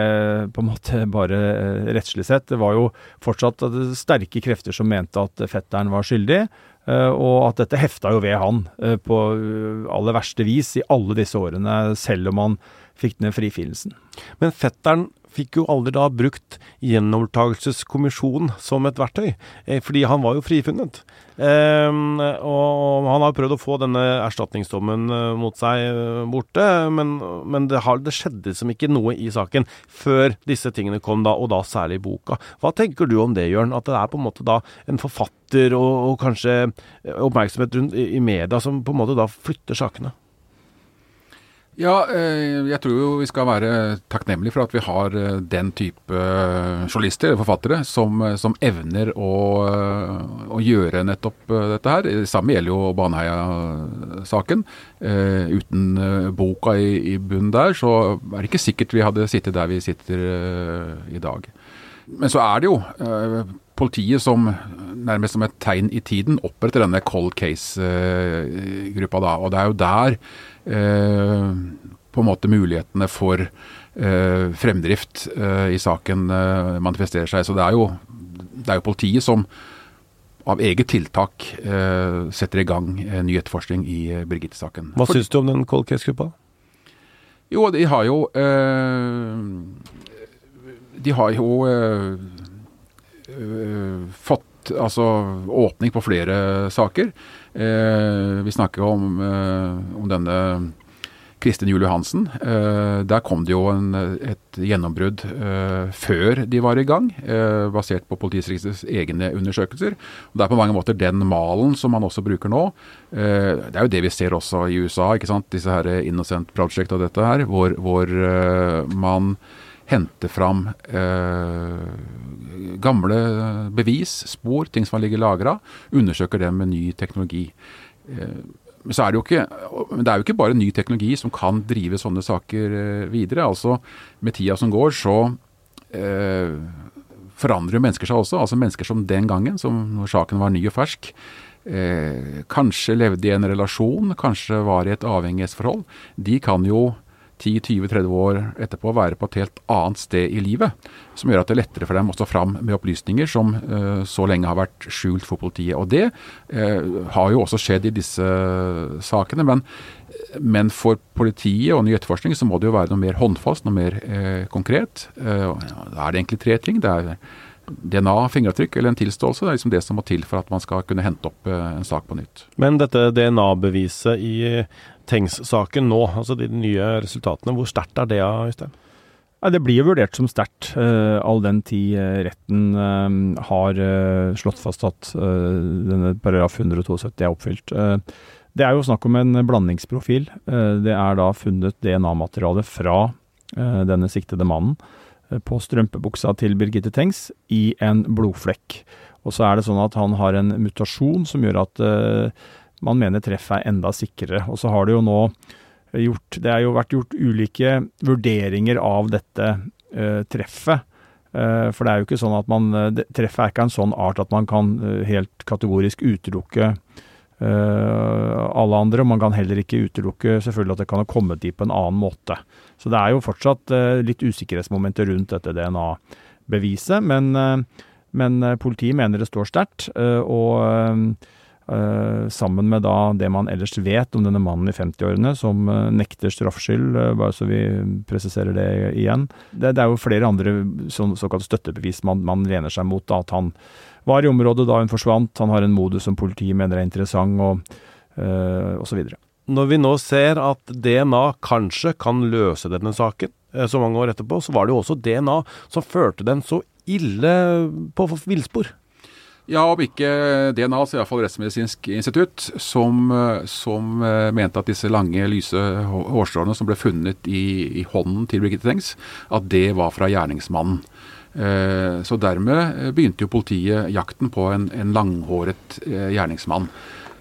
på en måte bare eh, rettslig sett. Det var jo fortsatt sterke krefter som mente at fetteren var skyldig, eh, og at dette hefta jo ved han eh, på aller verste vis i alle disse årene, selv om han fikk ned frifinnelsen. Men fetteren fikk jo aldri da brukt gjenopptakelseskommisjonen som et verktøy, eh, fordi han var jo frifunnet. Um, og han har prøvd å få denne erstatningsdommen uh, mot seg uh, borte, men, men det, har, det, skjedde som ikke noe i saken før disse tingene kom, da, og da særlig i boka. Hva tenker du om det, Jørn? At det er på en måte da en forfatter og, og kanskje oppmerksomhet rundt i, i media som på en måte da flytter sakene? Ja, eh, jeg tror jo vi skal være takknemlige for at vi har eh, den type eh, journalister, eller forfattere, som, som evner å, å, gjøre nettopp dette her. Det samme gjelder jo Baneheia-saken. Uten boka i, i bunnen der, så er det ikke sikkert vi hadde sittet der vi sitter i dag. Men så er det jo politiet som nærmest som et tegn i tiden oppretter denne cold case-gruppa da. Og det er jo der Eh, på en måte mulighetene for eh, fremdrift eh, i saken manifesterer seg. Så det er jo, det er jo politiet som av eget tiltak setter i gang ny etterforskning i Birgitte-saken. Hva syns du om den cold case-gruppa? Jo, de har jo De har jo fått altså åpning på flere saker. Eh, vi snakker om, eh, om denne Kristin Juel Johansen. Eh, der kom det jo en, et gjennombrudd før de var i gang, basert på politidistriktets egne undersøkelser. Det er på mange måter den malen som man også bruker nå. Det er jo det vi ser også i USA, ikke sant? disse her Innocent Project og dette her, hvor, hvor man henter fram gamle bevis, spor, ting som har ligget lagra, undersøker dem med ny teknologi. Eh, men det, ikke, det er jo ikke bare ny teknologi som kan drive sånne saker eh, videre. altså Med tida som går, så eh, forandrer jo mennesker seg også. altså Mennesker som den gangen, som når saken var ny og fersk, eh, kanskje levde i en relasjon, kanskje var i et avhengighetsforhold. De kan jo 10-20-30 år etterpå være på et helt annet sted i livet. Som gjør at det er lettere for dem å stå fram med opplysninger som uh, så lenge har vært skjult for politiet. Og det uh, har jo også skjedd i disse sakene. Men, men, for politiet og ny etterforskning så må det jo være noe mer håndfast, noe mer uh, konkret. da er det egentlig tre ting. Det er DNA, fingeravtrykk eller en tilståelse. Det er liksom det som må til for at man skal kunne hente opp en sak på nytt. Men dette DNA-beviset i Tengs-saken nå, altså de nye resultatene, hvor sterkt er det, Øystein? Ja, det blir jo vurdert som sterkt, uh, all den tid uh, retten uh, har slått fast at denne paragraf 172 er oppfylt. det er jo snakk om en blandingsprofil. det er da funnet DNA-materiale fra denne siktede mannen på strømpebuksa til Birgitte Tengs i en blodflekk. Og så er det sånn at han har en mutasjon som gjør at man mener treffet er enda sikrere. Og så har det jo nå gjort Det har jo vært gjort ulike vurderinger av dette uh, treffet. Uh, for det er jo ikke sånn at man Treffet er ikke en sånn art at man kan uh, helt kategorisk utelukke alle andre. Og man kan heller ikke utelukke selvfølgelig at det kan ha kommet dit på en annen måte. Så det er jo fortsatt litt usikkerhetsmomenter rundt dette DNA-beviset. Men, men politiet mener det står sterkt. og sammen med da det man ellers vet om denne mannen i 50-årene som nekter straffskyld, bare så vi presiserer det igjen. Det, det er jo flere andre så, såkalte støttebevis man, man lener seg mot. Da, at han var i området da hun forsvant, han har en modus som politiet mener er interessant, og uh, osv. Når vi nå ser at DNA kanskje kan løse denne saken, så mange år etterpå, så var det jo også DNA som førte den så ille på villspor. Ja, om ikke DNA, så iallfall Rettsmedisinsk institutt, som, som, eh, mente at disse lange, lyse hårstråene som ble funnet i, i hånden til Birgitte Tengs, at det var fra gjerningsmannen. Eh, så dermed begynte jo politiet jakten på en, en langhåret eh, gjerningsmann.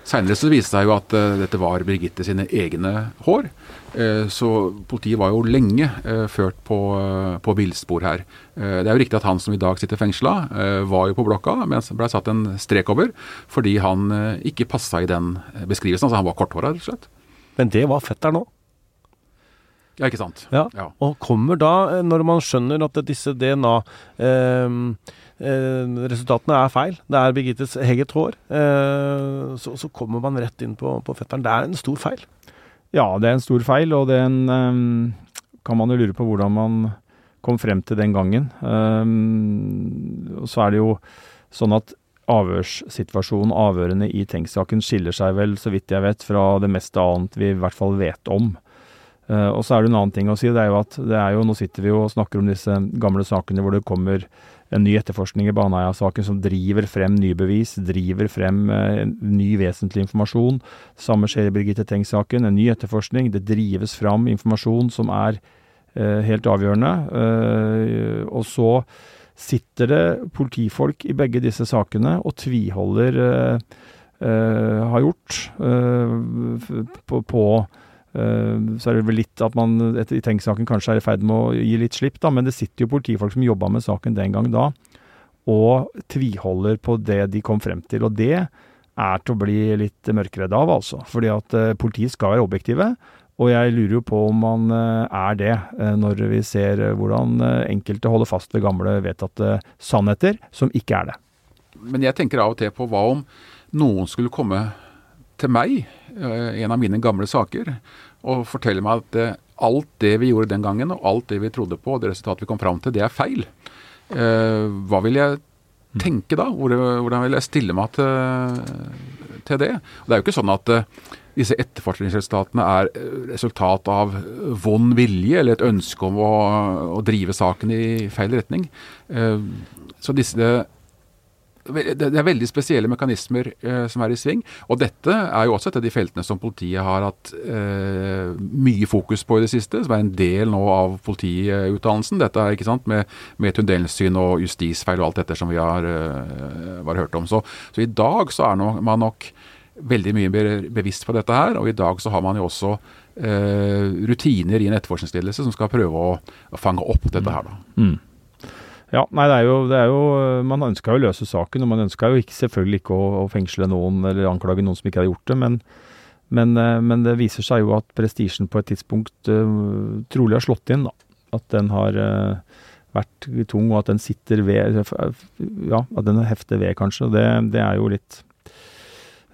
Seinere så viste det seg jo at dette var Birgitte sine egne hår. Så politiet var jo lenge ført på, på villspor her. det er jo riktig at han som i dag sitter fengsla, var jo på blokka, men ble satt en strek over fordi han ikke passa i den beskrivelsen. Altså han var korthåra, rett og slett. Men det var fetteren nå? Ja, ikke sant. Ja. ja. Og kommer da, når man skjønner at disse DNA eh, Eh, resultatene er feil. Det er Birgittes eget hår. Eh, så, så, kommer man rett inn på, på, fetteren. Det er en stor feil. Ja, det er en stor feil, og den um, kan man jo lure på hvordan man kom frem til den gangen. Um, så er det jo sånn at avhørssituasjonen, avhørene i Tengs-saken, skiller seg vel, så vidt jeg vet, fra det meste annet vi i hvert fall vet om. Uh, og så er det en annen ting å si. det er jo at det er jo, Nå sitter vi jo og snakker om disse gamle sakene hvor det kommer en ny etterforskning i Baneheia-saken som driver frem nye bevis, driver frem uh, ny vesentlig informasjon. Samme skjer i Birgitte Tengs-saken. En ny etterforskning. Det drives frem informasjon som er uh, helt avgjørende. Og så sitter det politifolk i begge disse sakene og tviholder har gjort på, på så er det vel litt at man i Tenk-saken kanskje er i ferd med å gi litt slipp, da, men det sitter jo politifolk som jobba med saken den gang da, og tviholder på det de kom frem til. Og det er til å bli litt mørkredd av, altså. Fordi at uh, politiet skal være objektive. Og jeg lurer jo på om man uh, er det, når vi ser hvordan enkelte holder fast ved gamle, vedtatte sannheter, som ikke er det. Men jeg tenker av og til på hva om noen skulle komme til meg, en av mine gamle saker, og forteller meg at eh, alt det vi gjorde den gangen, og alt det vi trodde på, og det resultatet vi kom fram til, det er feil. Eh, hva vil jeg tenke da? Hvordan vil jeg stille meg til, det? Og det er jo ikke sånn at eh, disse etterforskningsresultatene er resultat av vond vilje eller et ønske om å, å drive saken i feil retning. Så disse det er veldig spesielle mekanismer eh, som er i sving. Og dette er jo også et av de feltene som politiet har hatt eh, mye fokus på i det siste, som er en del nå av politiutdannelsen. Dette er ikke sant, med, med tunnelsyn og justisfeil og alt dette som vi har eh, bare hørt om. Så, så, i dag så er no, man nok veldig mye mer bevisst på dette her, og i dag så har man jo også eh, rutiner i en etterforskningsledelse som skal prøve å, å fange opp dette her. da. Mm. Ja, nei, det er, jo, det er jo, Man ønska jo å løse saken, og man ønska jo selvfølgelig ikke å, å, fengsle noen eller anklage noen som ikke hadde gjort det. Men, Men, eh, men, det viser seg jo at prestisjen på et tidspunkt uh, trolig har slått inn. da. At den har uh, vært tung, og at den sitter ved Ja, at den hefter ved, kanskje. Det, det er jo litt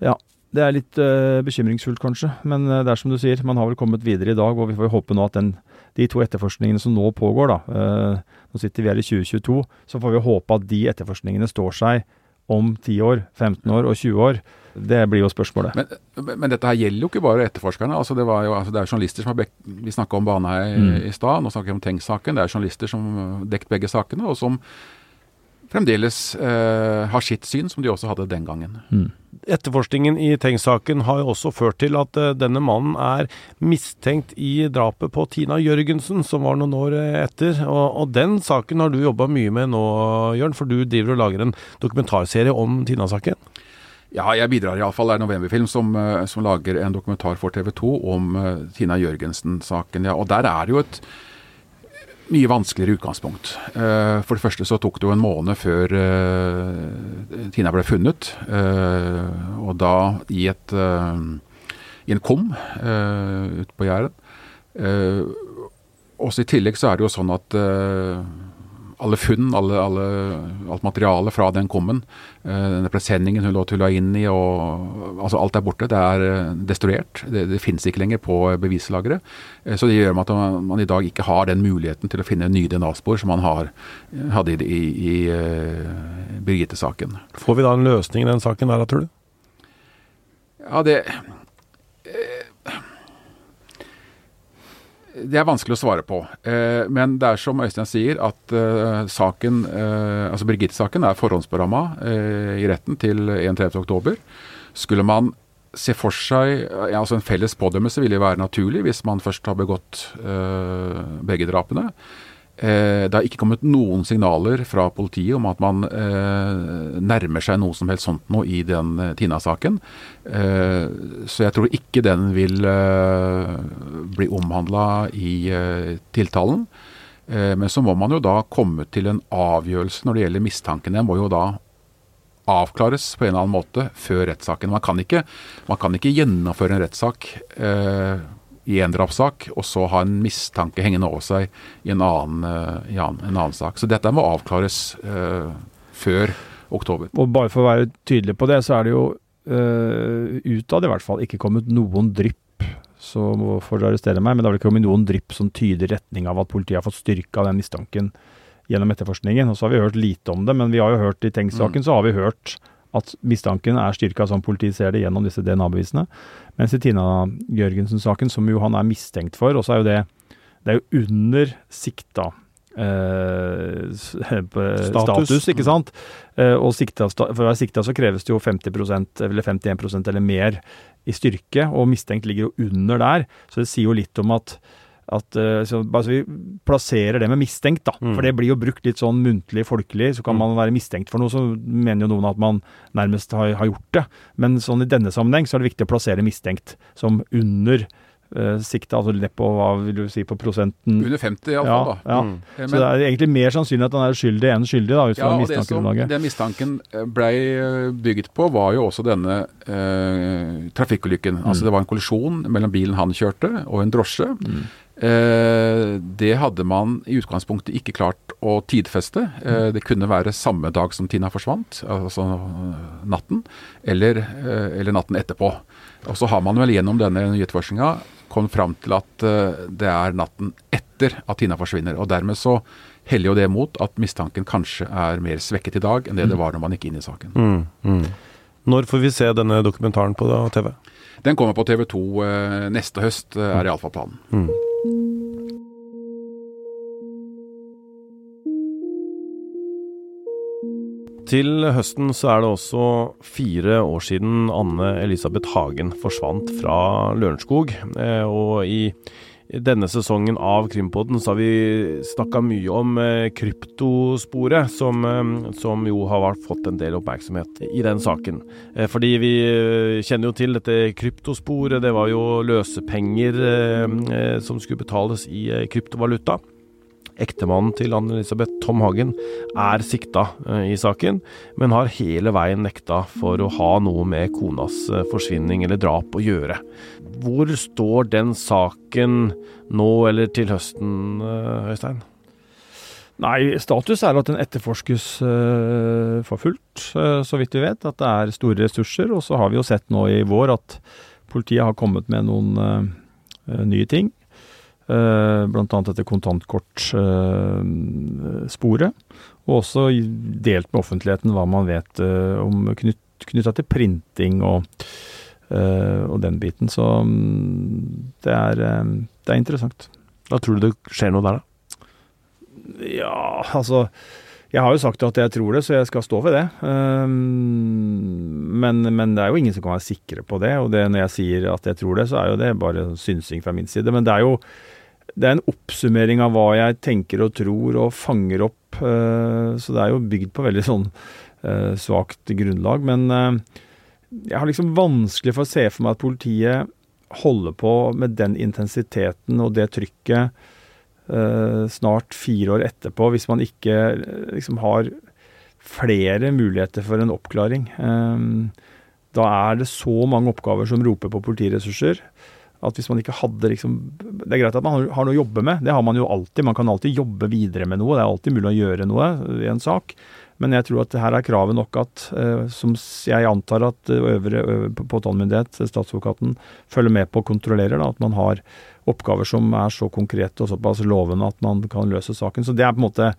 Ja. Det er litt uh, bekymringsfullt, kanskje. Men det er som du sier, man har vel kommet videre i dag, og vi får håpe nå at den, de to etterforskningene som nå pågår, da Nå sitter vi her i 2022, så får vi håpe at de etterforskningene står seg om 10 år, 15 år og 20 år. Det blir jo spørsmålet. Men, men dette her gjelder jo ikke bare etterforskerne. altså Det, jo, altså det er journalister som har bek Vi snakka om Baneheia mm. i stad, nå snakker vi om Tengs-saken. Det er journalister som har dekt begge sakene, og som fremdeles eh, har sitt syn, som de også hadde den gangen. Mm. Etterforskningen i Tengs-saken har jo også ført til at eh, denne mannen er mistenkt i drapet på Tina Jørgensen, som var noen år eh, etter. Og, og den saken har du jobba mye med nå, Jørn, for du driver og lager en dokumentarserie om Tina-saken? Ja, jeg bidrar iallfall. Det er Novemberfilm som, eh, som, lager en dokumentar for TV 2 om uh, Tina Jørgensen-saken. Ja, og der er det jo et mye vanskeligere utgangspunkt. Uh, for det første så tok det jo en måned før uh, Tina ble funnet. og da i et i en kum ute på Jæren. også i tillegg så er det jo sånn at alle funn, alle, alle, alt materialet fra den kummen, eh, denne presenningen hun lå tulla inn i, og altså alt er borte. Det er eh, destruert. Det, det finnes ikke lenger på bevislageret. Eh, så det gjør at man i dag ikke har den muligheten til å finne nye DNA-spor som man har, hadde i, i, i Birgitte-saken. Får vi da en løsning i den saken der, tror du? Ja, det Det er vanskelig å svare på. Eh, men det er som Øystein sier, at eh, saken, eh, altså Birgitte-saken er forhåndsberamma i retten til 31.10. Skulle man se for seg altså En felles pådømmelse ville være naturlig hvis man først har begått begge drapene. Eh, det har ikke kommet noen signaler fra politiet om at man eh, nærmer seg noe som helst sånt nå i den eh, Tina-saken. Eh, så jeg tror ikke den vil eh, bli omhandla i eh, tiltalen. men så må man jo da komme til en avgjørelse når det gjelder mistankene. må jo da avklares på en eller annen måte før rettssaken. Man kan ikke, man kan ikke gjennomføre en rettssak i en drapssak, og så ha en mistanke hengende over seg i en annen, i en annen sak. Så dette må avklares uh, før oktober. Og bare for å være tydelig på det, så er det jo uh, utad i hvert fall ikke kommet noen drypp så får dere arrestere meg, men det har vel ikke kommet noen drypp som tyder retning av at politiet har fått styrka den mistanken gjennom etterforskningen. Og så har vi hørt lite om det, men vi har jo hørt i Tengs-saken mm. så har vi hørt at mistanken er styrka som politiet ser det gjennom disse DNA-bevisene. Mens i Tina Jørgensen-saken, som jo han er mistenkt for, og så er jo det det er jo under sikta eh, (laughs) status. status. ikke sant? Eh, og sikta, for å være sikta så kreves det jo 50% eller 51% eller mer i styrke, og mistenkt ligger jo under der. Så det sier jo litt om at at uh, så, altså, Vi plasserer det med mistenkt, da. Mm. For det blir jo brukt litt sånn muntlig, folkelig. Så kan mm. man være mistenkt for noe, så mener jo noen at man nærmest har, har, gjort det. Men sånn i denne sammenheng så er det viktig å plassere mistenkt som under uh, siktet, altså ned på hva vil du si, på prosenten Under 50 iallfall, ja, da. Ja. Mm. Så Men, det er egentlig mer sannsynlig at han er uskyldig enn skyldig, da, ut fra ja, mistankegrunnlaget. Det, det mistanken blei bygget på, var jo også denne uh, trafikkulykken. Altså mm. det var en kollisjon mellom bilen han kjørte og en drosje. Eh, det hadde man i utgangspunktet ikke klart å tidfeste. Eh, det kunne være samme dag som Tina forsvant, altså natten, eller, eh, eller natten etterpå. Og så har man vel gjennom denne etterforskninga kommet fram til at det er natten etter at Tina forsvinner. Og dermed så heller jo det mot at mistanken kanskje er mer svekket i dag enn det det var når man gikk inn i saken. Mm, mm. Når får vi se denne dokumentaren på TV? Den kommer på TV 2 neste høst, er iallfall planen. Mm. Til høsten så er det også fire år siden Anne Elisabeth Hagen forsvant fra Lørenskog. Eh, og i denne sesongen av Krimpodden så har vi snakka mye om eh, kryptosporet, som, eh, som, jo har fått en del oppmerksomhet i den saken. Fordi vi kjenner jo til dette kryptosporet. Det var jo løsepenger som skulle betales i kryptovaluta. Ektemannen til Anne-Elisabeth, Tom Hagen, er sikta i saken, men har hele veien nekta for å ha noe med konas forsvinning eller drap å gjøre. Hvor står den saken nå eller til høsten, Øystein? Nei, status er at den etterforskes uh, for fullt, uh, så vidt vi vet. At det er store ressurser. Og så har vi jo sett nå i vår at politiet har kommet med noen uh, nye ting. Uh, Bl.a. dette kontantkortsporet. og også delt med offentligheten hva man vet om knytt, knytta til printing og, og, den biten. Så um, det, er, det er interessant. Da tror du det skjer noe der, da? Ja, altså Jeg har jo sagt at jeg tror det, så jeg skal stå ved det. Men, men, det er jo ingen som kan være sikre på det. Og det, når jeg sier at jeg tror det, så er jo det bare synsing fra min side. Men det er jo det er en oppsummering av hva jeg tenker og tror og fanger opp. Uh, så det er jo bygd på veldig sånn uh, svakt grunnlag. Men uh, jeg har liksom vanskelig for å se for meg at politiet holder på med den intensiteten og det trykket snart fire år etterpå, hvis man ikke eh, liksom har flere muligheter for en oppklaring. Da er det så mange oppgaver som roper på politiressurser at hvis man ikke hadde liksom Det er greit at man har noe å jobbe med, det har man jo alltid. Man kan alltid jobbe videre med noe, det er alltid mulig å gjøre noe i en sak. Men jeg tror at her er kravet nok at, uh, som jeg antar at øvre, øvre påtalemyndighet, statsadvokaten, følger med på og kontrollerer, da, at man har oppgaver som er så konkrete og såpass lovende at man kan løse saken. Så det er på en måte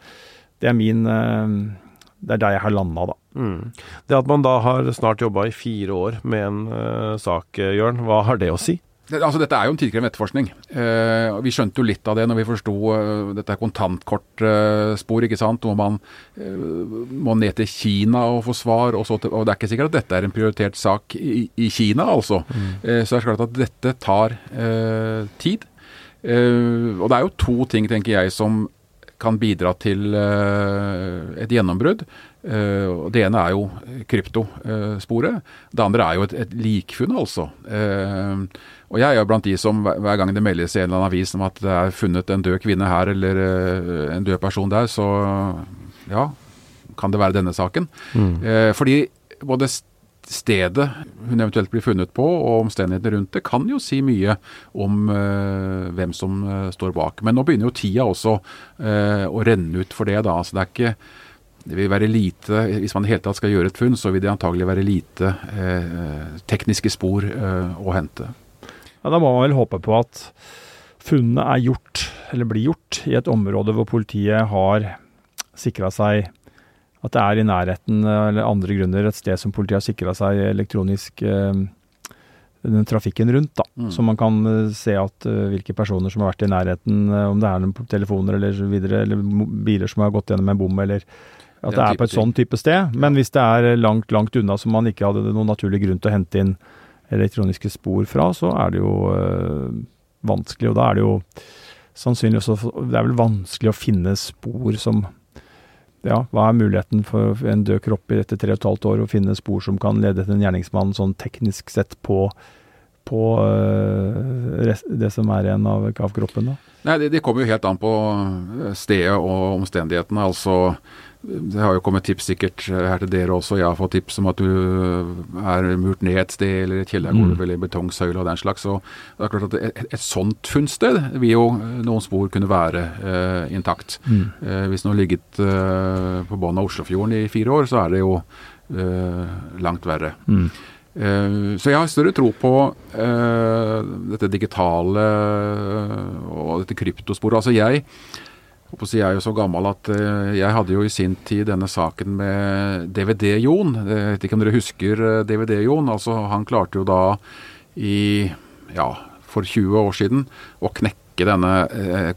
Det er min uh, det er der jeg har landa, da. Mm. Det at man da har snart jobba i fire år med en uh, sak, Jørn, hva har det å si? Det, altså, dette er jo en tidkrevende etterforskning. Eh, vi skjønte jo litt av det når vi forsto uh, dette kontantkortspor, ikke sant. Hvor man uh, må ned til Kina og få svar. Og, til, og, det er ikke sikkert at dette er en prioritert sak i, i Kina, altså. Mm. så det er klart at dette tar tid. og det er jo to ting, tenker jeg, som kan bidra til et gjennombrudd. Uh, det ene er jo kryptosporet. Uh, det andre er jo et, et likfunn, altså. Uh, og jeg er jo blant de som hver gang det meldes i en eller annen avis om at det er funnet en død kvinne her eller en død person der, så ja, kan det være denne saken. Mm. fordi både stedet hun eventuelt blir funnet på og omstendighetene rundt det, kan jo si mye om hvem som står bak. Men nå begynner jo tida også å renne ut for det, da. Så det er ikke det vil være lite, Hvis man i hele tatt skal gjøre et funn, så vil det antagelig være lite eh, tekniske spor eh, å hente. Ja, Da må man vel håpe på at funnet er gjort, eller blir gjort, i et område hvor politiet har sikra seg at det er i nærheten eller andre grunner et sted som politiet har sikra seg elektronisk eh, den trafikken rundt. da, mm. Så man kan uh, se at uh, hvilke personer som har vært i nærheten, uh, om det er noen telefoner eller så videre, eller biler som har gått gjennom en bom, eller at det er på et sånn type sted. Men hvis det er langt, langt unna som man ikke hadde noen naturlig grunn til å hente inn elektroniske spor fra, så er det jo øh, vanskelig. Og da er det jo sannsynligvis også Det er vel vanskelig å finne spor som ja, hva er muligheten for en død kropp i dette tre og et halvt år å finne spor som kan lede til en gjerningsmann sånn teknisk sett på, på øh, det som er igjen av, av kroppen? da? Nei, det, det, kommer jo helt an på stedet og omstendighetene. Altså det har jo kommet tips sikkert her til dere også. Jeg har fått tips om at du er murt ned et sted, eller et kjellergulv mm. eller betongsøyle og den slags. Så det er klart at et, et sånt funnsted vil jo noen spor kunne være eh, intakt. Mm. Eh, hvis den har ligget eh, på bunnen av Oslofjorden i fire år, så er det jo eh, langt verre. Mm. Eh, så jeg har større tro på eh, dette digitale og dette kryptosporet. Altså jeg jeg er jo så gammel at uh, jeg hadde jo i sin tid denne saken med DVD-Jon. Jeg vet ikke om dere husker eh, DVD-Jon. Altså, han klarte jo da i ja, for 20 år siden å knekke denne eh,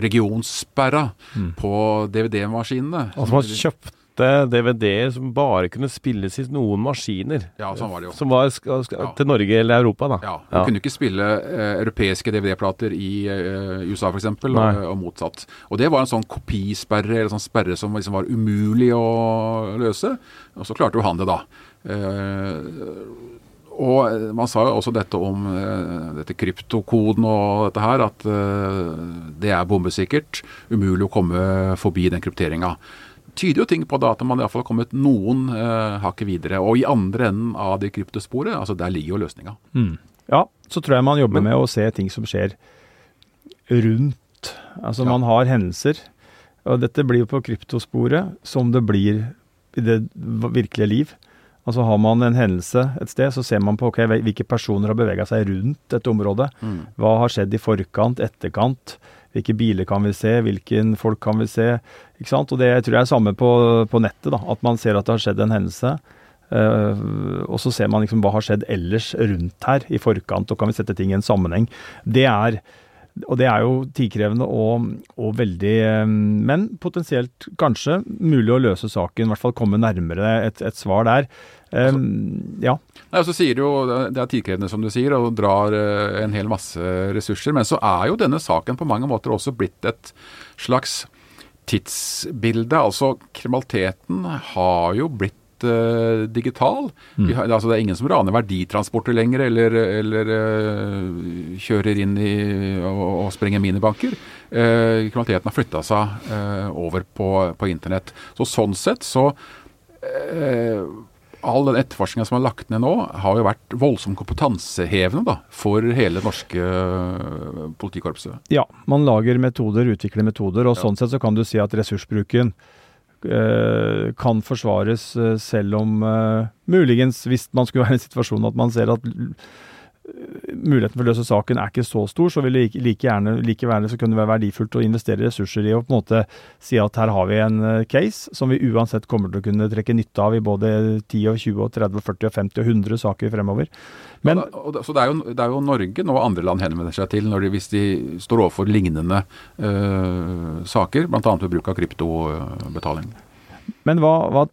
regionssperra mm. på DVD-maskinene. Altså man kjøpte kjøpte DVD-er som bare kunne spilles i noen maskiner. Ja, sånn var det jo. Som var ja. til Norge eller Europa, da. Ja. Du ja. kunne ikke spille eh, europeiske DVD-plater i eh, USA f.eks., og, og motsatt. Og det var en sånn kopisperre, eller sånn sperre som liksom var umulig å løse. Og så klarte jo han det, da. Eh, og man sa jo også dette om uh, dette kryptokoden og dette her, at uh, det er bombesikkert. Umulig å komme forbi den krypteringa. Tyder jo ting på da at man iallfall har kommet noen eh, hakket videre. Og i andre enden av det kryptosporet, altså der ligger jo løsninga. Mm. Ja, så tror jeg man jobber Men, med å se ting som skjer rundt. Altså ja. man har hendelser. Og dette blir jo på kryptosporet som det blir i det virkelige liv. Altså Har man en hendelse et sted, så ser man på okay, hvilke personer har bevega seg rundt dette området. Mm. Hva har skjedd i forkant, etterkant? Hvilke biler kan vi se, hvilken folk kan vi se? Ikke sant? Og Det tror jeg er samme på, på nettet. da, At man ser at det har skjedd en hendelse. Uh, og så ser man liksom hva har skjedd ellers rundt her i forkant, og kan vi sette ting i en sammenheng. Det er og det er jo tidkrevende og, og, veldig eh, Men potensielt kanskje mulig å løse saken, i hvert fall komme nærmere et, et svar der. Um, ja. Nei, så sier jo, Det er tidkrevende, som du sier, og drar en hel masse ressurser. Men så er jo denne saken på mange måter også blitt et slags tidsbilde. Altså, kriminaliteten har jo blitt uh, digital. Mm. Har, altså, det er ingen som raner verditransporter lenger, eller, eller uh, kjører inn i, og, og sprenger minibanker. Uh, kriminaliteten har flytta seg over på, på, internett. Så Sånn sett så all den etterforskninga som er lagt ned nå, har jo vært voldsomt kompetansehevende da, for hele det norske politikorpset. Ja, man lager metoder, utvikler metoder, og ja. sånn sett så kan du si at ressursbruken Eh, kan forsvares eh, selv om eh, muligens, hvis man skulle være i en situasjon at man ser at muligheten for å løse saken er ikke så stor, så vil det like, gjerne likevel så kunne det være verdifullt å investere ressurser i å på en måte si at her har vi en case som vi uansett kommer til å kunne trekke nytte av i både 10 og 20 og 30 og 40 og 50 og 100 saker fremover. Men, ja, så det er, jo, det er, jo, Norge nå andre land henvender seg til de, hvis de står overfor lignende øh, saker, bl.a. ved bruk av kryptobetaling. Men hva, hva,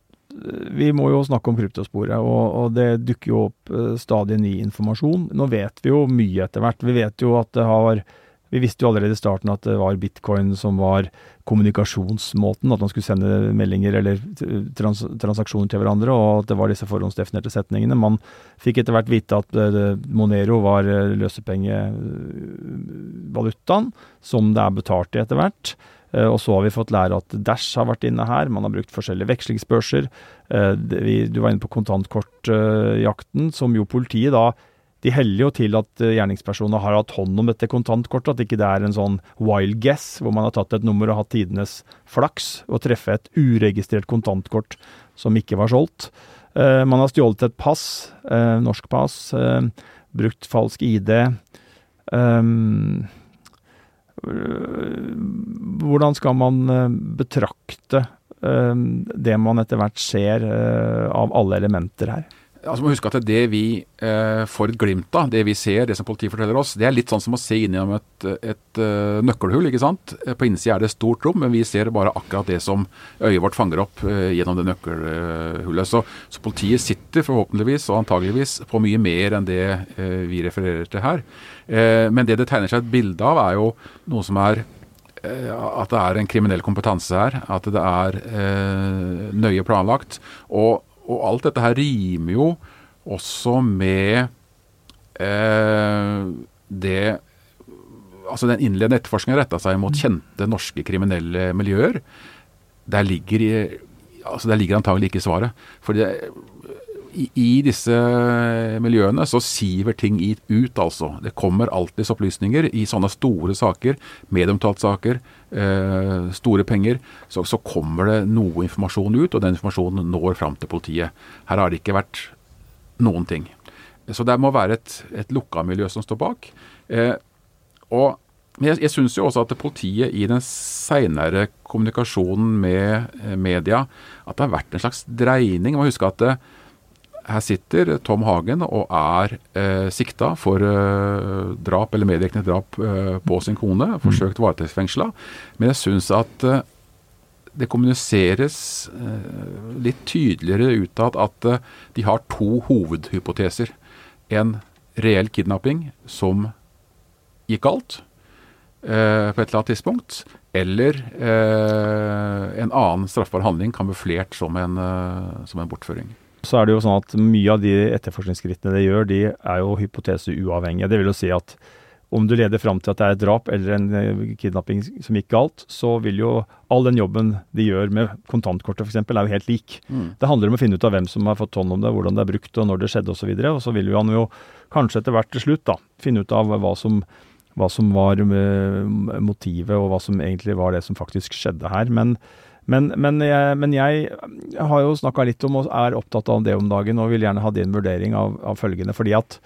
Vi må jo snakke om kryptosporet, og, og, det dukker jo opp uh, stadig ny informasjon. Nå vet vi jo mye etter hvert. Vi vet jo at det har vi visste jo allerede i starten at det var bitcoin som var kommunikasjonsmåten, at man skulle sende meldinger eller trans transaksjoner til hverandre, og at det var disse forhåndsdefinerte setningene. Man fikk etter hvert vite at uh, Monero var løsepengevalutaen, som det er betalt i etter hvert. Uh, og så har vi fått lære at Dash har vært inne her. Man har brukt forskjellige vekslingsbørser. du var inne på kontantkortjakten, som jo politiet da de heller jo til at eh, gjerningspersoner har hatt hånd om dette kontantkortet, at ikke det er en sånn wild guess hvor man har tatt et nummer og hatt tidenes flaks og treffe et uregistrert kontantkort som ikke var solgt. Man har stjålet et pass, norsk pass, brukt falsk ID. Um, hvordan skal man betrakte det man etter hvert ser av alle elementer her? Altså må huske at Det vi eh, får et glimt av, det vi ser, det som politiet forteller oss, det er litt sånn som å se inn gjennom et, et uh, nøkkelhull. ikke sant? Eh, på innsida er det et stort rom, men vi ser bare akkurat det som øyet vårt fanger opp uh, gjennom det nøkkelhullet. Så, så, politiet sitter forhåpentligvis og antageligvis på mye mer enn det uh, vi refererer til her. men det det tegner seg et bilde av, er jo noe som er at det er en kriminell kompetanse her. At det er nøye planlagt. og og alt dette her rimer jo også med eh, det Altså Den innledende etterforskningen retta seg mot kjente norske kriminelle miljøer. Der ligger, altså der ligger antagelig ikke svaret. For det, i, i, disse miljøene så siver ting ut, altså. Det kommer alltids opplysninger i sånne store saker, mediemtaltsaker, eh, store penger, så, så, kommer det noe informasjon ut, og den informasjonen når fram til politiet. Her har det ikke vært noen ting. Så det må være et, et lukka miljø som står bak. Eh, og jeg, jeg syns jo også at politiet i den seinere kommunikasjonen med eh, media, at det har vært en slags dreining. Man må huske at det, eh, her sitter Tom Hagen og er eh, sikta for eh, drap eller medvirkende drap eh, på sin kone. Mm. Forsøkt varetektsfengsla. Men jeg syns at eh, det kommuniseres eh, litt tydeligere utad at eh, de har to hovedhypoteser. En reell kidnapping som gikk galt på et eller annet tidspunkt. Eller en annen straffbar handling kamuflert som en, som en bortføring. Så er det jo sånn at mye av de etterforskningsskrittene det gjør, de er jo hypoteseuavhengige. Det vil jo si at om du leder fram til at det er et drap eller en eh, kidnapping som gikk galt, så vil jo all den jobben de gjør med kontantkortet f.eks., er jo helt lik. Mm. Det handler om å finne ut av hvem som har fått hånd om det, hvordan det er brukt og når det skjedde osv. Og, og så vil han jo kanskje etter hvert til slutt da, finne ut av hva som, hva som var eh, motivet og hva som egentlig var det som faktisk skjedde her. Men, men, men, jeg, men jeg, har jo snakka litt om og er opptatt av det om dagen og vil gjerne ha din vurdering av, av følgende. fordi at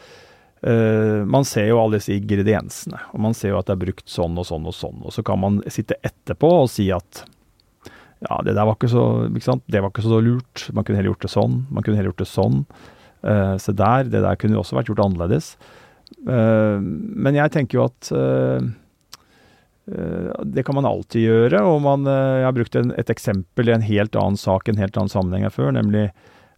Uh, man ser jo alle disse ingrediensene, og man ser jo at det er brukt sånn og sånn og sånn. Og så kan man sitte etterpå og si at ja, det der var ikke så ikke? Det var ikke så lurt. Man kunne heller gjort det sånn. Man kunne heller gjort det sånn. Uh, se der, det der kunne jo også vært gjort annerledes. Uh, men jeg tenker jo at det kan man alltid gjøre. og man, Jeg har brukt en, et eksempel i en helt annen sak, en helt annen sammenheng her før, nemlig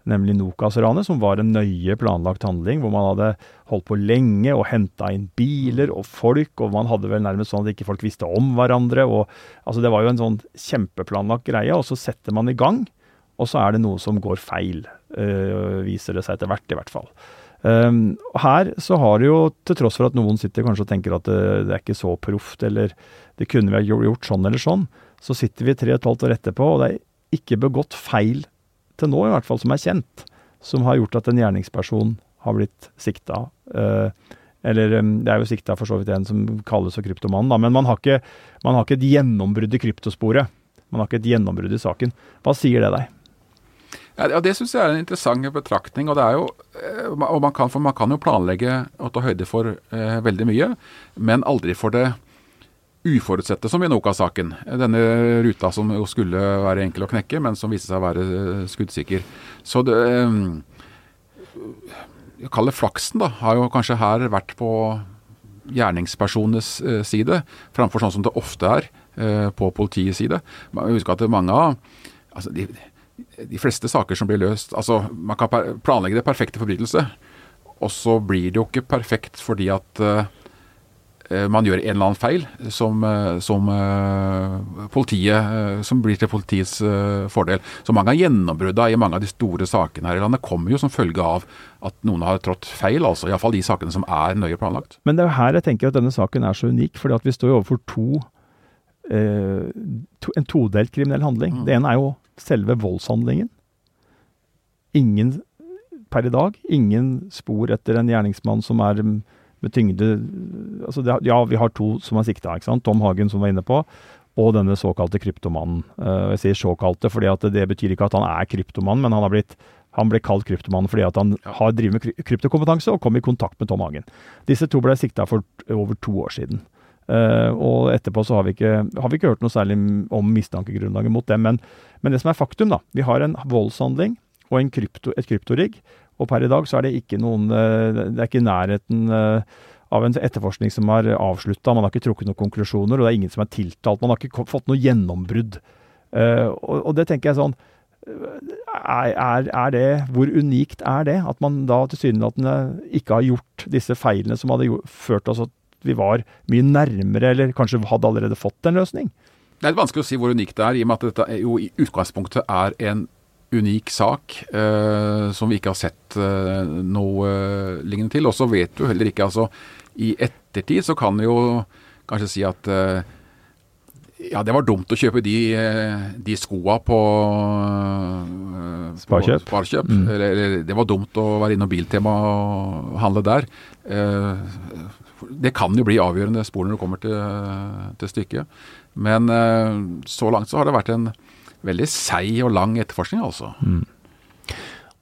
nemlig Nokas-ranet, som var en nøye planlagt handling, hvor man hadde holdt på lenge og henta inn biler og folk, og man hadde vel nærmest sånn at ikke folk visste om hverandre. og altså Det var jo en sånn kjempeplanlagt greie, og så setter man i gang, og så er det noe som går feil. Øh, viser det seg etter hvert, i hvert fall. Um, her så har det jo, til tross for at noen sitter kanskje og tenker at det, det er ikke så proft, eller det kunne vi ha gjort sånn eller sånn, så sitter vi tre og et halvt år etterpå, og det er ikke begått feil til nå i hvert fall, som er kjent, som har gjort at en gjerningsperson har blitt sikta. Uh, eller eh, det er jo sikta for så vidt en som kalles for kryptomannen, da, men man har ikke, man har ikke et gjennombrudd i kryptosporet. Man har ikke et gjennombrudd i saken. Hva sier det deg? Ja, Det syns jeg er en interessant betraktning. og det er jo, eh, og man kan, man kan jo planlegge og ta høyde for eh, veldig mye, men aldri for det uforutsette, som i Noka-saken. Denne ruta som jo skulle være enkel å knekke, men som viste seg å være eh, skuddsikker. Så det eh, Jeg kaller flaksen, da, har jo kanskje her vært på gjerningspersonenes eh, side, framfor sånn som det ofte er på politiets side. Husk at mange av altså de, de, fleste saker som blir løst altså Man kan planlegge det perfekte forbrytelse, og så blir det jo ikke perfekt fordi at Eh, man gjør en eller annen feil som, eh, som, eh, politiet, som blir til politiets fordel. Så mange av gjennombruddene i mange av de store sakene her i landet kommer jo som følge av at noen har trådt feil, altså iallfall de sakene som er nøye planlagt. Men det er jo her jeg tenker at denne saken er så unik, fordi at vi står jo overfor to, eh, to en todelt kriminell handling. Mm. Det ene er jo selve voldshandlingen. Ingen per i dag, ingen spor etter en gjerningsmann som er med tyngde altså det, Ja, vi har to som er sikta. Tom Hagen, som var inne på, og denne såkalte kryptomannen. Uh, jeg sier såkalte fordi at det betyr ikke at han er kryptomann, men han har blitt han ble kalt kryptomann fordi at han har drevet med kryptokompetanse og kom i kontakt med Tom Hagen. Disse to ble sikta for over to år siden. Uh, og etterpå så har vi, ikke, har vi ikke hørt noe særlig om mistankegrunnlaget mot dem. Men, men, det som er faktum, da. Vi har en voldshandling og en krypto, et kryptorigg og per i dag så er det ikke noen eh, Det er ikke i nærheten eh, av en etterforskning som er avslutta. Man har ikke trukket noen konklusjoner, og det er ingen som er tiltalt. Man har ikke fått noe gjennombrudd. Eh, og, det tenker jeg sånn er, er, det, Hvor unikt er det? At man da tilsynelatende ikke har gjort disse feilene som hadde gjort, ført oss vi var mye nærmere, eller kanskje hadde allerede fått en løsning? Det er vanskelig å si hvor unikt det er, i og med at dette jo i utgangspunktet er en unik sak eh, som vi ikke har sett eh, noe eh, lignende til. Og så vet du heller ikke altså I ettertid så kan vi jo kanskje si at eh, ja, det var dumt å kjøpe de, eh, de skoa på, eh, Sparkjøp. På sparkjøp. Mm. Eller, eller, det var dumt å være innom Biltema og handle der. Det kan jo bli avgjørende spor når det kommer til, til stykket. Men så langt så har det vært en veldig seig og lang etterforskning, altså. Mm.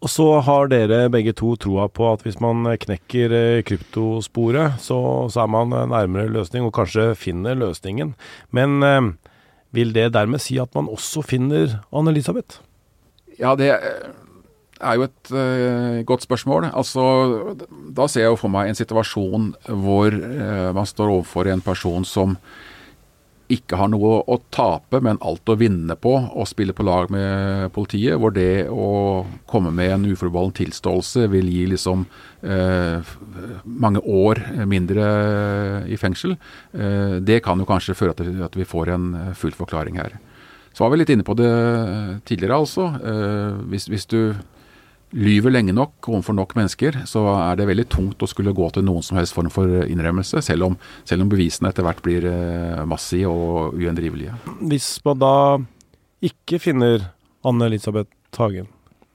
Og så har dere begge to troa på at hvis man knekker eh, kryptosporet, så, så, er man nærmere løsning, og kanskje finner løsningen. Men eh, vil det dermed si at man også finner Anne-Elisabeth? Ja, det er jo et uh, godt spørsmål. Altså, da ser jeg jo for meg en situasjon hvor uh, man står overfor en person som ikke har noe å tape, men alt å vinne på å spille på lag med politiet, hvor det å komme med en uforbeholden tilståelse vil gi liksom eh, mange år mindre i fengsel, eh, det kan jo kanskje føre til at vi får en full forklaring her. Så var vi litt inne på det tidligere, altså. Eh, hvis, hvis, du lyver lenge nok overfor nok mennesker, så er det veldig tungt å skulle gå til noen som helst form for innrømmelse, selv om, selv om bevisene etter hvert blir eh, massive og uendrivelige. Hvis man da ikke finner Anne-Elisabeth Hagen,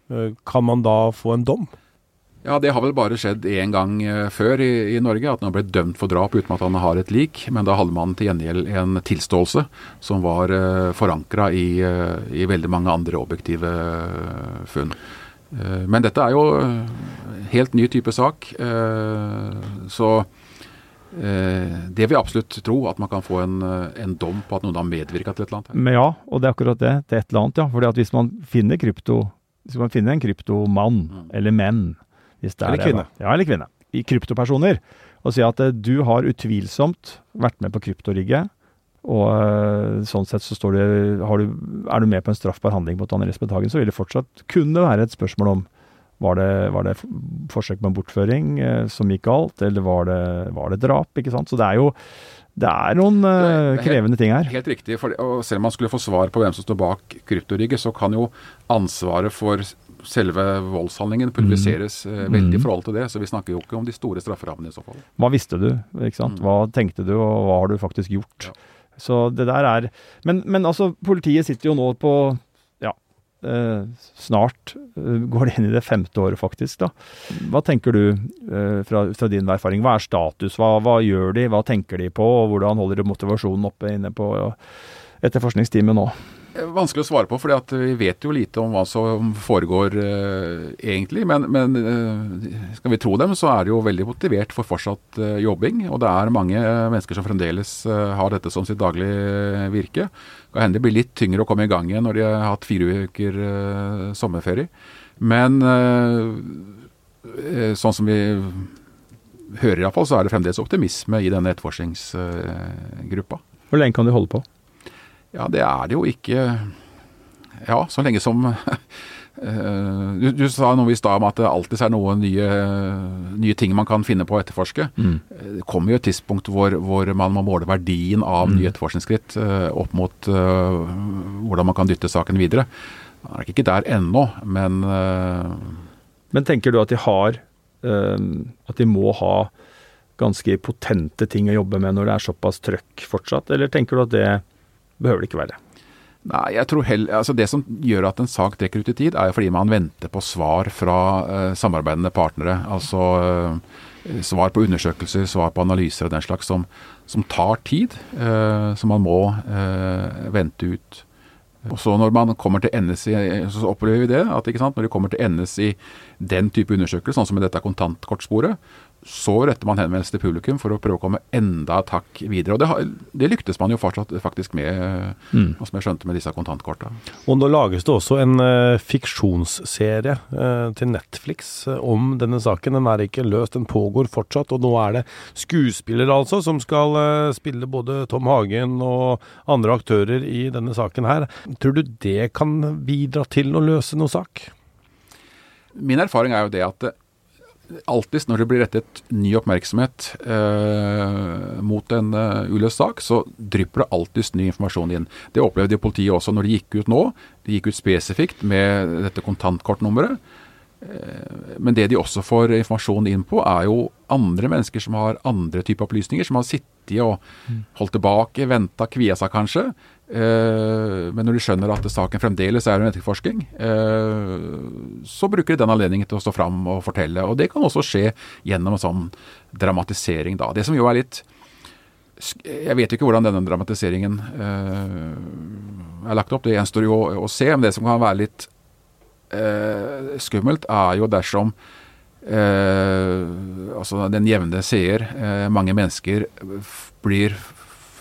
eh, kan man da få en dom? Ja, Det har vel bare skjedd én gang uh, før i, i, Norge, at han ble dømt for drap uten at han har et lik. Men da hadde man til gjengjeld en tilståelse som var uh, forankra i, i, veldig mange andre objektive funn. Men dette er jo helt ny type sak. så det vil jeg absolutt tro, at man kan få en, en dom på at noen har medvirka til et eller annet. Men ja, og det er akkurat det. Det er et eller annet, ja. Fordi at hvis man finner krypto hvis man finner en kryptomann, mm. eller menn, eller kvinne. Det, ja, eller kvinne. I kryptopersoner. Og si at du har utvilsomt vært med på kryptorigget. Og uh, sånn sett så står det, du, Er du med på en straffbar handling mot Anne Lisbeth Hagen, så vil det fortsatt kunne være et spørsmål om var det, var det forsøk en bortføring eh, som gikk galt, eller var det, var det, drap? ikke sant? Så det er jo det er noen uh, krevende ting her. Helt riktig. For, og selv om man skulle få svar på hvem som står bak kryptorigget, så kan jo ansvaret for selve voldshandlingen publiseres mm. eh, veldig i mm. forhold til det. Så vi snakker jo ikke om de store strafferammene i så fall. Hva visste du? ikke sant? Mm. Hva tenkte du, og hva har du faktisk gjort? Ja. Så det der er men, men, altså, politiet sitter jo nå på Ja, eh, snart eh, går det inn i det femte året, faktisk. da. Hva tenker du eh, fra, fra, din erfaring? Hva er status? Hva, hva, gjør de? Hva tenker de på? Hvordan holder de motivasjonen oppe inne på etterforskningsteamet nå? Vanskelig å svare på, for vi vet jo lite om hva som foregår uh, egentlig. Men, men uh, skal vi tro dem, så er de jo veldig motivert for fortsatt uh, jobbing. Og det er mange mennesker som fremdeles har dette som sitt daglige virke. Kan hende det blir litt tyngre å komme i gang igjen når de har hatt fire uker sommerferie. Men sånn som vi hører iallfall, så er det fremdeles optimisme i denne etterforskningsgruppa. Hvor lenge kan de holde på? Ja, det er det jo ikke Ja, så lenge som (laughs) du, du, sa noe i stad om at det alltid er noen nye, nye, ting man kan finne på å etterforske. Mm. Det kommer jo et tidspunkt hvor, hvor, man må måle verdien av mm. nye etterforskningsskritt uh, opp mot uh, hvordan man kan dytte saken videre. Man er ikke der ennå, men uh, Men tenker du at de har At de må ha ganske potente ting å jobbe med når det er såpass trøkk fortsatt, eller tenker du at det behøver det ikke være. Nei, jeg tror heller, altså Det som gjør at en sak trekker ut i tid, er jo fordi man venter på svar fra uh, samarbeidende partnere. Altså uh, svar på undersøkelser, svar på analyser og den slags, som, som tar tid. Uh, som man må vente ut. Og så Når man kommer til endes i, så opplever vi det, at når de kommer til endes i den type undersøkelser, sånn som i dette kontantkortsporet, så retter man henvendelse til publikum for å prøve å komme enda et hakk videre. Og det, det, lyktes man jo fortsatt, faktisk med, mm. som jeg skjønte med disse kontantkorta. Og nå lages det også en uh, fiksjonsserie uh, til Netflix uh, om denne saken. Den er ikke løst, den pågår fortsatt. Og nå er det skuespillere altså som skal spille både Tom Hagen og andre aktører i denne saken her. Tror du det kan bidra til å løse noe sak? Min erfaring er jo det at alltid når det blir rettet ny oppmerksomhet eh, mot en uh, uløst sak, så drypper det alltid ny informasjon inn. Det opplevde politiet også når de gikk ut nå. De gikk ut spesifikt med dette kontantkortnummeret. Eh, men det de også får informasjon inn på, er jo andre mennesker som har andre typer opplysninger, som har sittet og holdt tilbake, venta, kvia seg kanskje. Eh, men når de skjønner at saken fremdeles er en etterforsking, eh, så bruker de den anledningen til å stå fram og fortelle. Og det kan også skje gjennom en sånn dramatisering, da. Det som jo er litt Jeg vet jo ikke hvordan denne dramatiseringen er lagt opp, det gjenstår jo å se. Men det som kan være litt eh, skummelt, er jo dersom eh, altså den jevne seer, eh, mange mennesker, blir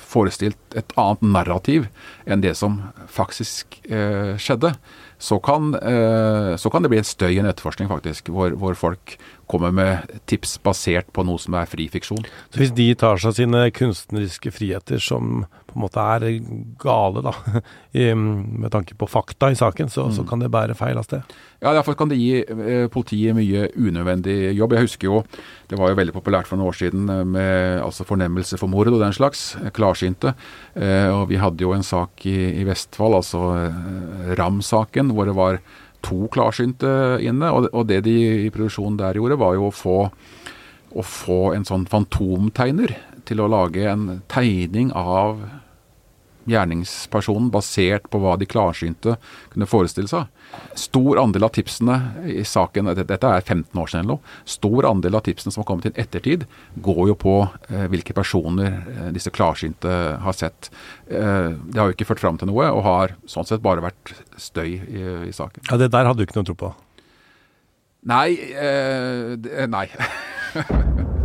forestilt et annet narrativ enn det som faktisk eh, skjedde så kan, eh, så kan, det bli en støy i en etterforskning, faktisk, hvor, hvor, folk kommer med tips basert på noe som er fri fiksjon. Så hvis de tar seg sine kunstneriske friheter, som på en måte er gale, da, (laughs) med tanke på fakta i saken, så, mm. så kan det bære feil av sted? Ja, derfor kan det gi eh, politiet mye unødvendig jobb. Jeg husker jo, det var jo veldig populært for noen år siden eh, med altså fornemmelse for mord og den slags, klarsynte. Og vi hadde jo en sak i, i Vestfold, altså Ram-saken hvor det var to klarsynte inne. Og, og det de i produksjonen der gjorde, var jo å få, å få en sånn fantomtegner til å lage en tegning av gjerningspersonen basert på hva de klarsynte kunne forestille seg. Stor andel av tipsene i saken, dette er 15 år siden eller noe, stor andel av tipsene som har kommet inn ettertid, går jo på eh, hvilke personer eh, disse klarsynte har sett. Eh, det har jo ikke ført fram til noe, og har sånn sett bare vært støy i, i saken. Ja, Det der hadde du ikke noe tro på? Nei. Eh, nei. (laughs)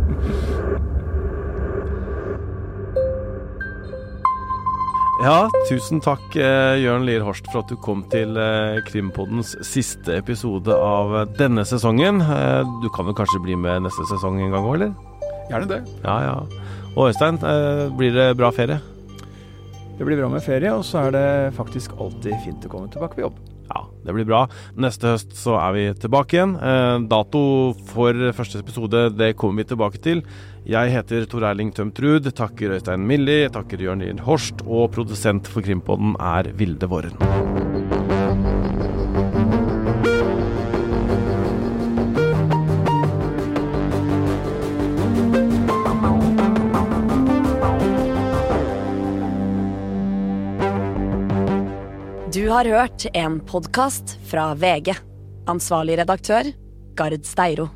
Ja, tusen takk eh, Jørn Lier Horst for at du kom til eh, Krimpoddens siste episode av eh, denne sesongen. Du kan vel kanskje bli med neste sesong en gang òg, eller? Gjerne det. Ja, ja. Og Øystein, blir det bra ferie? Det blir bra med ferie, og så er det faktisk alltid fint å komme tilbake på jobb. Ja, det blir bra. Neste høst så er vi tilbake igjen. Eh, dato for første episode det kommer vi tilbake til. Jeg heter Tor Erling Tømt Ruud, takker Øystein Milli, takker Jørn Lier Horst, og produsent for Krimpodden er Vilde Våren. Du har hørt en podkast fra VG. Ansvarlig redaktør, Gard Steiro.